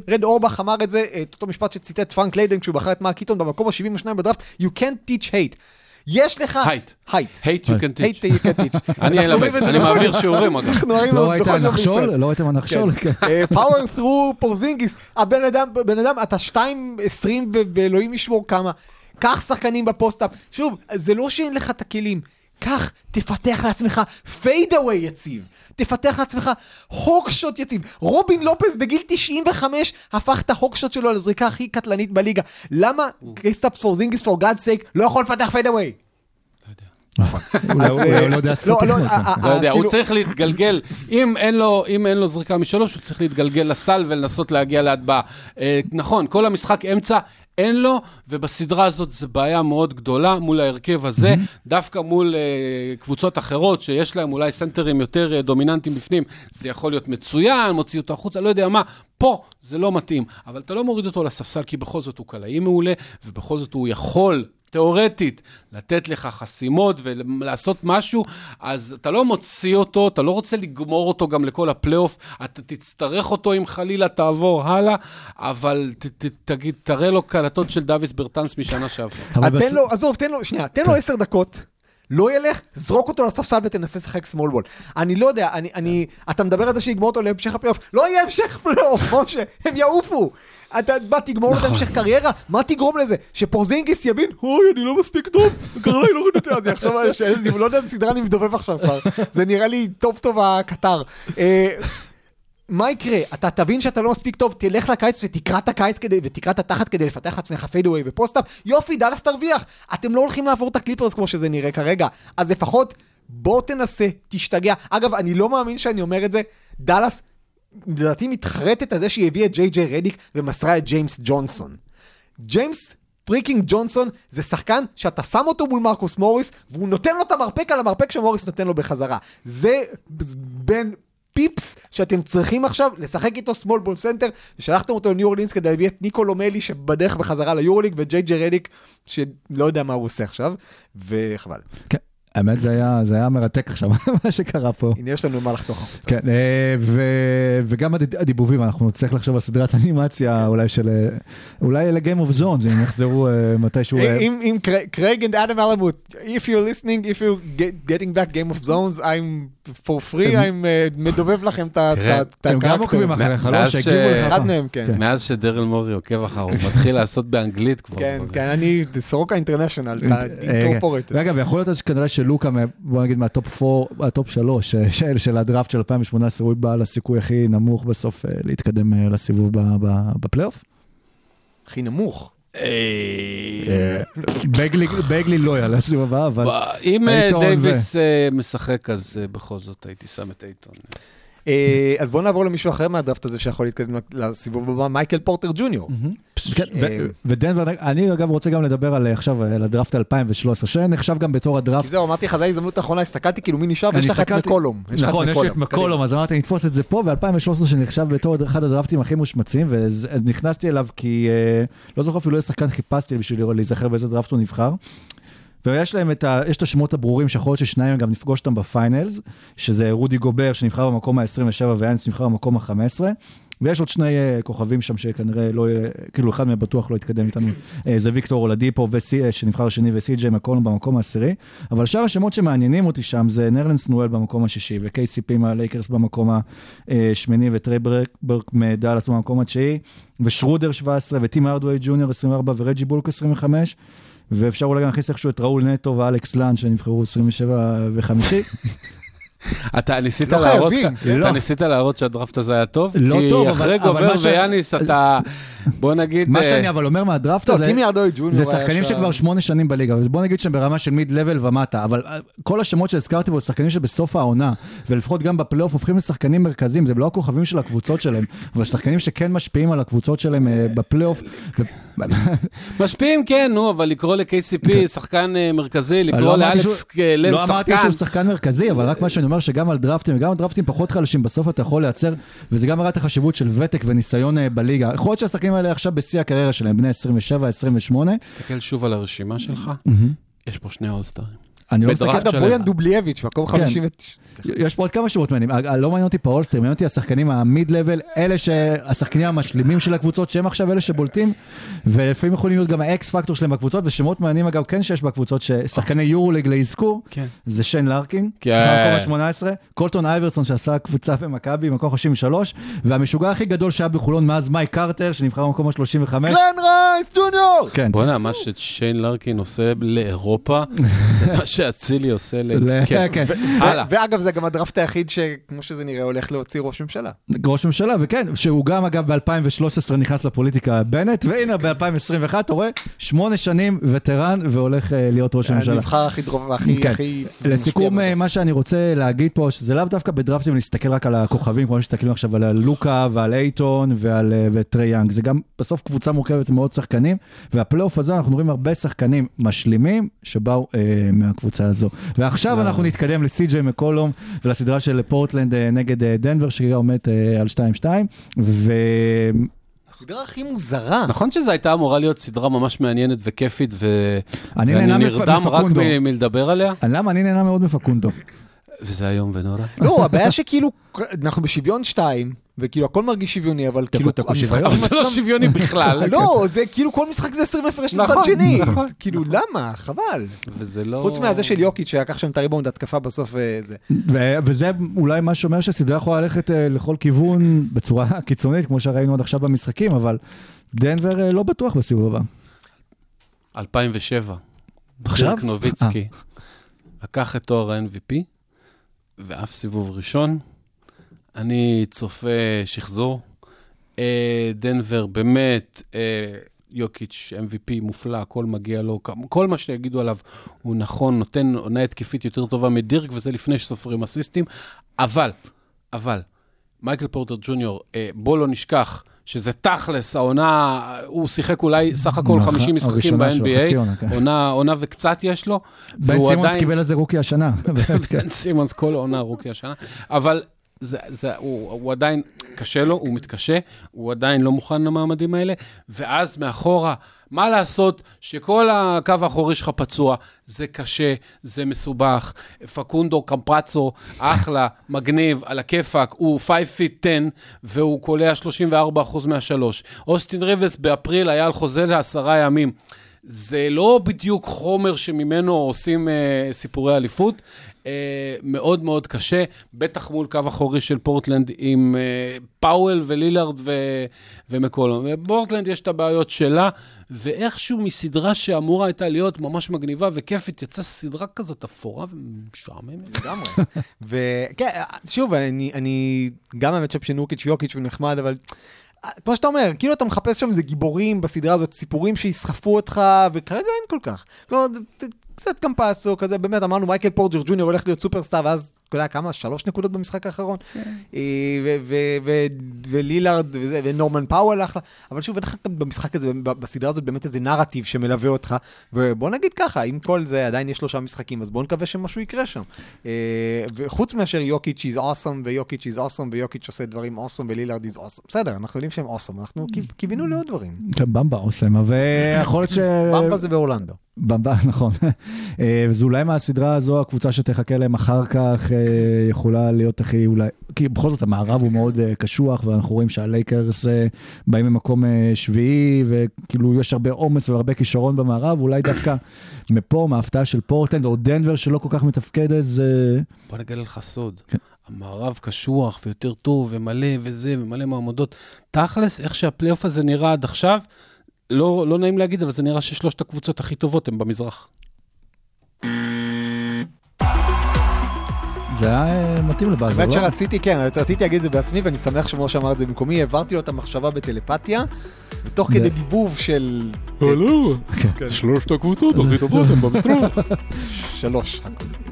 C: רד אורבך אמר את זה, את אותו משפט שציטט פרנק ליידן כשהוא בחר את מרק קיטון במקום ה-72 בדראפט, you can't teach hate. יש לך...
D: הייט.
C: הייט.
D: hate you can
C: hate
D: teach.
C: you can teach.
D: אני אלמד, אני מעביר שיעורים אגב.
C: אנחנו ראינו
A: לא ראית הנחשול? לא ראיתם הנחשול? כן.
C: פאוור ת'רו פורזינגיס, הבן אדם, בן אדם, אתה 2.20 ואלוהים ישמור כמה. קח שחקנים בפוסט-אפ. שוב, זה לא שאין לך את הכלים. קח, תפתח לעצמך פיידאווי יציב. תפתח לעצמך הוקשוט יציב. רובין לופז בגיל 95 הפך את ההוקשוט שלו לזריקה הכי קטלנית בליגה. למה קריסטפס פורזינגיס פור גאד סייק לא יכול לפתח פיידאווי? אז,
A: אולי
C: אה,
A: לא יודע
C: לא, לא. אה, אה,
D: לא יודע, הוא
C: כאילו-
D: צריך להתגלגל, אם אין לו, זריקה משלוש, הוא צריך להתגלגל לסל ולנסות להגיע להטבעה. נכון, כל המשחק אמצע, אין לו, ובסדרה הזאת זו בעיה מאוד גדולה מול ההרכב הזה, דווקא מול אה, קבוצות אחרות, שיש להם אולי סנטרים יותר אה, דומיננטיים בפנים, זה יכול להיות מצוין, מוציא אותו החוצה, לא יודע מה, פה זה לא מתאים. אבל אתה לא מוריד אותו לספסל, כי בכל זאת הוא קלעי מעולה, ובכל זאת הוא יכול... תיאורטית, לתת לך חסימות ולעשות משהו, אז אתה לא מוציא אותו, אתה לא רוצה לגמור אותו גם לכל הפלייאוף, אתה תצטרך אותו אם חלילה תעבור הלאה, אבל ת, ת, תגיד, תראה לו קלטות של דוויס ברטנס משנה שעברה.
C: תן לו, עזוב, תן לו, שנייה, תן לו עשר דקות. לא ילך, זרוק אותו לספסל ותנסה לשחק small ball. אני לא יודע, אני, אני, אתה מדבר על זה שיגמור אותו להמשך הפלייאוף. לא יהיה המשך פלייאוף, משה, הם יעופו. אתה, מה, תגמור לו את המשך קריירה? מה תגרום לזה? שפורזינגיס יבין, אוי, אני לא מספיק טוב, קרה לי לא נותן, אני עכשיו, שאיזה- לא יודע איזה סדרה אני מדובב עכשיו כבר. זה נראה לי טוב טוב הקטר. אה, מה יקרה? אתה תבין שאתה לא מספיק טוב, תלך לקיץ ותקרא את הקיץ כדי, ותקרא את התחת כדי לפתח לעצמך פיידאווי ופוסט-אפ, יופי, דאלאס תרוויח. אתם לא הולכים לעבור את הקליפרס כמו שזה נראה כרגע, אז לפחות בוא תנסה, תשתגע. אגב, אני לא מאמין שאני אומר את זה, דאלאס, לדעתי מתחרטת על זה שהיא הביאה את ג'יי ג'יי רדיק ומסרה את ג'יימס ג'ונסון. ג'יימס freaking ג'ונסון זה שחקן שאתה שם אותו מול מרקוס מוריס והוא נותן לו את המרפק על המרפק שמוריס נותן לו בחזרה. זה בן אדם שאתם צריכים עכשיו לשחק איתו small ball center ושלחתם אותו לניו אורלינס כדי להביא את ניקולו מלי שבדרך בחזרה ליורוליג וג'יי ג'יי רדיק שלא יודע מה הוא עושה עכשיו וחבל.
A: כן, האמת זה היה, זה היה מרתק עכשיו, מה שקרה פה.
C: הנה יש לנו מה לחתוך החוצה.
A: כן, אה, ו- וגם הד- הדיבובים, אנחנו נצטרך לחשוב על סדרת אנימציה אולי של, אה, אולי ל-game of zones, אם יחזרו אה, מתישהו.
C: אם אם קרייג and אדם אלמוט, if you're listening, if you're get- getting back game of zones, I'm for free, I'm מדובב לכם את ה-
D: תראה,
C: את ה-
A: הם גם עוקבים. אחריך, לא? שהגיבו לך.
C: אחד מהם, כן.
D: מאז שדרל מורי עוקב אחר, הוא מתחיל לעשות באנגלית כבר.
C: כן. כן, אני סורוקה אינטרנשיונל, incorporated.
A: ואגב, יכול להיות אז כנראה שלוקה, בוא נגיד מה top 4, ה top 3 של, של הדראפט של 2018, הוא בעל הסיכוי הכי נמוך בסוף אה, להתקדם אה, לסיבוב בפלייאוף.
C: הכי נמוך.
D: אה,
A: בגלי, לא יעלה לסיבוב הבא, אבל
D: אם אה, דייוויס אה, משחק, אז אה, בכל זאת הייתי שם את אייטון.
C: אה, אז בואו נעבור למישהו אחר מהדראפט הזה שיכול להתקדם לסיבוב הבא, מייקל פורטר ג'וניור.
A: כן,
C: אה,
A: ודנבר, אני אגב רוצה גם לדבר על אה, עכשיו, על הדראפט 2013, שנחשב גם בתור הדראפט.
C: זהו, אמרתי לך, זו ההזדמנות האחרונה, הסתכלתי כאילו מי נשאר, ויש לך את מקולום.
A: נכון, יש את. מקולום, אז אמרתי, נתפוס את זה פה, ו-2013 שנחשב בתור אחד הדראפטים הכי מושמצים, ונכנסתי אליו כי, לא זוכר אפילו איזה שחקן חיפשתי בשביל להיזכר באיזה דראפט הוא נבחר. ויש להם את, ה, את השמות הברורים, שיכול להיות ששניים גם נפגוש אותם ב finals, שזה רודי גובר שנבחר במקום ה-27 ויאנס נבחר במקום ה-15. ויש עוד שני uh, כוכבים שם שכנראה לא, יהיה- כאילו אחד מהם בטוח לא יתקדם איתנו, uh, זה ויקטור אולדיפו וסי, uh, שנבחר שני וסי.ג'יי מקולום במקום העשירי, אבל שאר השמות שמעניינים אותי שם זה נרלנס נואל במקום השישי, ו-KCP מהלייקרס במקום השמיני, וטרי ברק, ברק מדאלאס במקום התשיעי, ושרודר 17, וטים ארדווי ג'וניור 24, ורג'י בולק 25, ואפשר אולי גם להכניס איכשהו את ראול נטו ואלכס לאן שנבחרו 27 וחמישי.
D: אתה ניסית
C: לא
D: להראות,
C: חייבים.
D: אתה
A: לא.
D: ניסית להראות שהדראפט הזה היה טוב?
A: לא טוב,
D: כי
A: אבל-
D: אחרי
A: אבל
D: גובר
A: ש-
D: ויאניס אתה, בוא נגיד,
A: מה
D: אה,
A: שאני אבל אומר מהדראפט
C: טוב,
A: הזה, זה שחקנים
C: שם.
A: שכבר שמונה שנים בליגה, אז בוא נגיד שהם ברמה של מיד לבל ומטה, אבל אה, כל השמות שהזכרתי פה, שחקנים שבסוף העונה, ולפחות גם בפלייאוף הופכים לשחקנים מרכזיים, זה לא הכוכבים של הקבוצות שלהם, אבל שחקנים שכן משפיעים על הקבוצות שלהם אה, בפלייאוף.
D: משפיעים כן, נו, אבל לקרוא ל-KCP שחקן אה, מרכזי, לקרוא
A: לא
D: לאלכס אה, לן
A: לא אמרתי
D: שחקן.
A: שהוא שחקן מרכזי, אבל רק מה שאני אומר שגם על דראפטים וגם על דראפטים פחות חלשים, בסוף אתה יכול לייצר, וזה גם מראה את החשיבות של ותק וניסיון אה, בליגה. יכול להיות שהשחקנים האלה עכשיו בשיא הקריירה שלהם, בני 27, 28.
D: תסתכל שוב על הרשימה שלך, יש פה שני all-star ים.
A: אני לא מסתכל...
C: אגב,
D: שלם.
C: בויאן דובלביץ', מקום
A: כן.
C: 50 ו...
A: יש פה עוד כמה שמות מעניינים, לא מעניין אותי פה all-star, מעניין אותי השחקנים ה mid level, אלה שהשחקנים המשלימים של הקבוצות, שהם עכשיו אלה שבולטים, ולפעמים יכולים להיות גם ה X factor שלהם בקבוצות, ושמות מעניינים אגב כן שיש בקבוצות, ששחקני יורוליג לאזכור,
D: כן.
A: זה שיין לארקין,
D: כן.
A: במקום ה-18, קולטון אייברסון שעשה קבוצה במכבי, מקום 53, והמשוגע הכי גדול שהיה בחולון מאז מייק קרטר, שנבחר במקום ה-35.
C: גלן רייס ג'וניור!
A: כן.
D: בוא'נה, מה ששיין לארקין עושה לאירופה, זה מה שאצילי עושה ל... כן.
A: כן.
D: הלאה.
C: ואגב, זה גם הדראפט היחיד שכמו שזה נראה הולך להוציא ראש ממשלה.
A: ראש ממשלה, וכן, שהוא גם אגב ב-2013 נכנס לפוליטיקה בנט, והנה ב-2021 אתה רואה, שמונה שנים וטרן והולך אה, להיות ראש הממשלה.
C: הנבחר הכי דרום והכי...
A: כן. לסיכום, אה, מה שאני רוצה להגיד פה, שזה לאו דווקא בדראפטים להסתכל רק על הכוכבים, כמו שמסתכלים עכשיו על לוקה ועל אייטון ועל אה, וטרי יאנג. זה גם בסוף קבוצה מורכבת מאוד שחקנים, והפלייאוף הזה אנחנו רואים הרבה שחקנים משלימים שבאו אה, מהקבוצה הזו. ועכשיו אנחנו נתקדם לסי.ג'יי מקולום ולסדרה של פורטלנד אה, נגד אה, דנבר, שהיא עומדת אה, על 2-2, ו...
C: הסדרה הכי מוזרה.
D: נכון שזו הייתה אמורה להיות סדרה ממש מעניינת וכיפית, ו...
A: אני
D: ואני
A: נהנה מפ-
D: נרדם רק. מ- מלדבר עליה,
A: למה? אני נהנה מאוד מפקונדו.
D: וזה איום ונורא.
C: לא, הבעיה שכאילו, אנחנו בשוויון שתיים, וכאילו הכל מרגיש שוויוני, אבל כאילו
A: תקו
C: המשחקים
A: שוויון.
D: אבל זה לא. שוויוני בכלל.
C: לא, זה כאילו כל משחק זה 20 הפרש לצד
D: נכון,
C: שני.
D: נכון.
C: כאילו, למה? חבל.
D: וזה לא...
C: חוץ מהזה של יוקיץ' שלקח שם את הריבאונד התקפה בסוף וזה.
A: ו- וזה אולי מה שאומר שסדרה יכולה ללכת אה, לכל כיוון בצורה קיצונית, כמו שראינו עד עכשיו במשחקים, אבל דנבר אה, לא בטוח בסיבוב הבא.
D: 2007.
A: עכשיו?
D: דירק נוביצקי לקח את תואר ה-MVP, ואף סיבוב ראשון. אני צופה שחזור. אה, דנבר באמת, אה, יוקיץ', MVP מופלא, הכל מגיע לו, כל מה שיגידו עליו הוא נכון, נותן עונה התקפית יותר טובה מדירק, וזה לפני שסופרים אסיסטים. אבל, אבל, מייקל פורטר ג'וניור, אה, בוא לא נשכח שזה תכלס, העונה, הוא שיחק אולי סך הכל
A: נכון,
D: 50 משחקים
A: הראשונה שלו, חצי
D: ב-NBA,
A: עונה, כן.
D: עונה, עונה וקצת יש לו.
A: בן סימונס
D: עדיין-
A: קיבל על זה רוקי השנה.
D: בן סימונס כל העונה רוקי השנה, אבל זה, זה, הוא, הוא עדיין, קשה לו, הוא מתקשה, הוא עדיין לא מוכן למעמדים האלה, ואז מאחורה, מה לעשות שכל הקו האחורי שלך פצוע, זה קשה, זה מסובך, פקונדו קמפאצו, אחלה, מגניב, על הכיפאק, הוא 5 feet 10, והוא קולע 34% מהשלוש. אוסטין ריבס באפריל היה על חוזה לעשרה ימים. זה לא בדיוק חומר שממנו עושים אה, סיפורי אליפות. אה, מאוד מאוד קשה, בטח מול קו אחורי של פורטלנד עם אה, פאוול ולילארד ו- ומקולום. בפורטלנד יש את הבעיות שלה, ואיכשהו מסדרה שאמורה הייתה להיות ממש מגניבה וכיפית, יצאה סדרה כזאת אפורה ומשעממת.
C: לגמרי. וכן, שוב, אני, אני גם המצ'אפ של נורקיץ' יוקיץ' הוא נחמד, אבל כמו שאתה אומר, כאילו אתה מחפש שם איזה גיבורים בסדרה הזאת, סיפורים שיסחפו אותך, וכרגע אין כל כך. לא, קצת קמפסו, כזה, באמת, אמרנו, מייקל פורג'ר ג'וניור הולך להיות סופרסטאר, ואז אתה יודע כמה? שלוש נקודות במשחק האחרון. אה, ו- ו- ולילארד ונורמן פאוול אחלה. אבל שוב, אין לך גם במשחק הזה, בסדרה הזאת באמת איזה נרטיב שמלווה אותך. ובוא נגיד ככה, עם כל זה עדיין יש שלושה משחקים, אז בוא נקווה שמשהו יקרה שם. אה, וחוץ מאשר יוקיץ' is awesome, ויוקיץ' is awesome, ויוקיץ' עושה דברים awesome, ולילארד is awesome. בסדר, אנחנו יודעים שהם awesome, אנחנו קיו- קיווינו לעוד דברים.
A: כן, במבה עושה, ויכול להיות ש...
C: במבה זה באורלנדו.
A: במבה, נכון. אה, וזה אולי מהסדרה הזו, הקבוצה שתחכה להם אחר כך, אה, יכולה להיות הכי אולי... כי בכל זאת המערב הוא מאוד אה, קשוח, ואנחנו רואים שהלייקרס אה, באים ממקום אה, שביעי, וכאילו יש הרבה עומס והרבה כישרון במערב, אולי דווקא מפה, מההפתעה של פורטלנד, או דנבר שלא כל כך מתפקדת, זה...
D: בוא נגלה לך סוד.
A: כן.
D: המערב קשוח ויותר טוב ומלא וזה ומלא מעמדות. תכלס, איך שהפלייאוף הזה נראה עד עכשיו, לא, לא נעים להגיד, אבל זה נראה ששלושת הקבוצות הכי טובות הן במזרח.
A: זה היה אה, מתאים לבאזר,
C: האמת
A: לא?
C: שרציתי, כן, רציתי להגיד את זה בעצמי, ואני שמח שמשה אמר את זה במקומי, העברתי לו את המחשבה בטלפתיה, ותוך כדי דיבוב של
D: הלו,
A: כן.
D: שלושת הקבוצות הכי טובות הן במזרח.
C: שלוש.
A: שלום.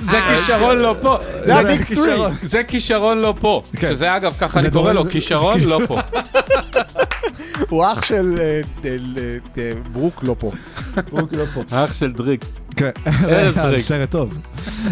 D: זה כישרון לא פה.
C: זה הביג
A: כישרון.
D: זה כישרון לא פה.
A: כן.
D: שזה אגב, ככה אני קורא לו, כישרון לא פה.
C: הוא אח של אה, אה, אה, ברוק לא פה.
D: האח של דריקס.
A: כן,
D: ארז
A: אה,
D: דריקס.
A: סרט טוב.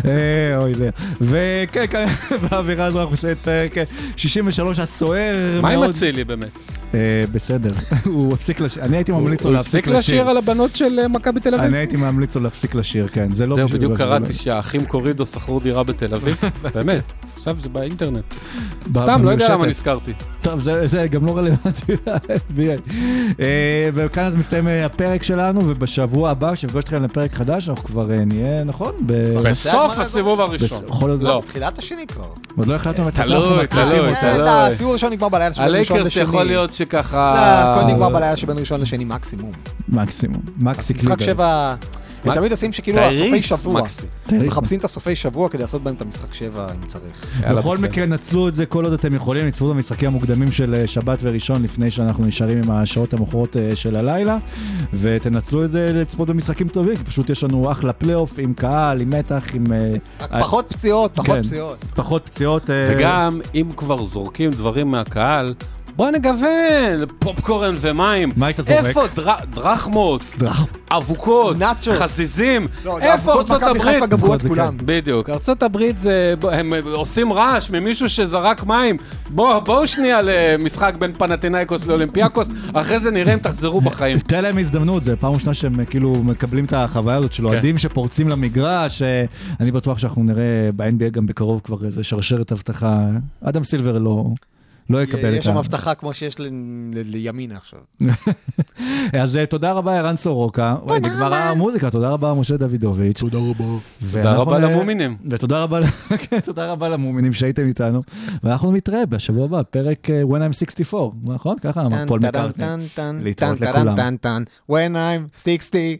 A: אה, אוי זה. וכן, כן, באווירה הזו אנחנו עושים את פרק אה, 63 הסוער
D: מה עם. אצילי באמת?
A: אה, בסדר, הוא הפסיק לשיר, אני הייתי ממליץ לו
D: הוא
A: להפסיק
D: הפסיק לשיר
A: לשיר.
D: על הבנות של אה, מכבי תל
A: אני
D: אביב?
A: הייתי ממליץ לו להפסיק לשיר, כן, זה לא
D: זהו, בדיוק קראתי שהאחים קורידו שכרו דירה בתל אביב. באמת, עכשיו זה באינטרנט. סתם, לא יודע למה. נזכרתי.
A: טוב, זה, זה גם לא רלוונטי ל-NBA. אה, וכאן אז מסתיים אה, הפרק שלנו, ובשבוע הבא, כשנפגוש אתכם לפרק חדש, אנחנו כבר אה, נהיה, נכון? ב-
D: בסוף הסיבוב הראשון.
A: בס- יכול להיות-
D: לא.
C: תחילת השני כבר.
A: עוד לא החלטנו מתי
D: תלוי, תלוי. תלוי.
C: הסיבוב הראשון נגמר בלילה שבין ראשון
D: הלייקרס
C: לשני.
D: יכול להיות
C: לא,
D: שככה...
C: הכל נגמר בלילה שבין ראשון לשני מקסימום.
A: מקסימום. מקסי
C: משחק
A: קליבר.
C: שבע... הם תמיד עושים שכאילו הסופי שבוע. מחפשים את הסופי שבוע כדי לעשות בהם את המשחק שבע אם צריך.
A: בכל. מקרה, נצלו את זה כל עוד אתם יכולים, נצפו במשחקים המוקדמים של אה, שבת וראשון לפני שאנחנו נשארים עם השעות המאוחרות אה, של הלילה, ותנצלו את זה לצפות במשחקים טובים, כי פשוט יש לנו אחלה פלייאוף עם קהל, עם מתח, עם אה,
C: פחות פציעות, פחות
A: כן.
C: פציעות.
A: פחות פציעות.
D: וגם, אם כבר זורקים דברים מהקהל, בוא נגוון, פופקורן ומים.
A: מה היית זורק?
D: איפה דר- דרחמות,
A: דרח.
D: אבוקות,
C: נאצ'וס.
D: חזיזים?
C: לא,
D: איפה ארצות הברית?
C: כולם.
D: בדיוק, ארצות הברית זה, הם עושים רעש ממישהו שזרק מים. בוא, בואו שנייה למשחק בין פנטינאיקוס לאולימפיאקוס, אחרי זה נראה אם תחזרו בחיים.
A: תן להם הזדמנות, זה פעם ראשונה שהם כאילו מקבלים את החוויה הזאת של אוהדים שפורצים למגרש. אה, אני בטוח שאנחנו נראה ב-NBA גם בקרוב כבר איזה שרשרת אבטחה. אדם סילבר לא... לא יקבל את
C: יש שם הבטחה כמו שיש לימינה עכשיו.
A: אז אה, תודה רבה, ערן סורוקה. וואי, נגמרה המוזיקה, תודה רבה, משה דוידוביץ'. תודה רבה.
D: תודה רבה למומינים.
A: ותודה רבה, כן, תודה רבה למומינים שהייתם איתנו. ואנחנו נתראה בשבוע הבא, פרק אה, When I'm 64, נכון? ככה אמר פול מקארטני. להתראות לכולם.
C: When I'm 60.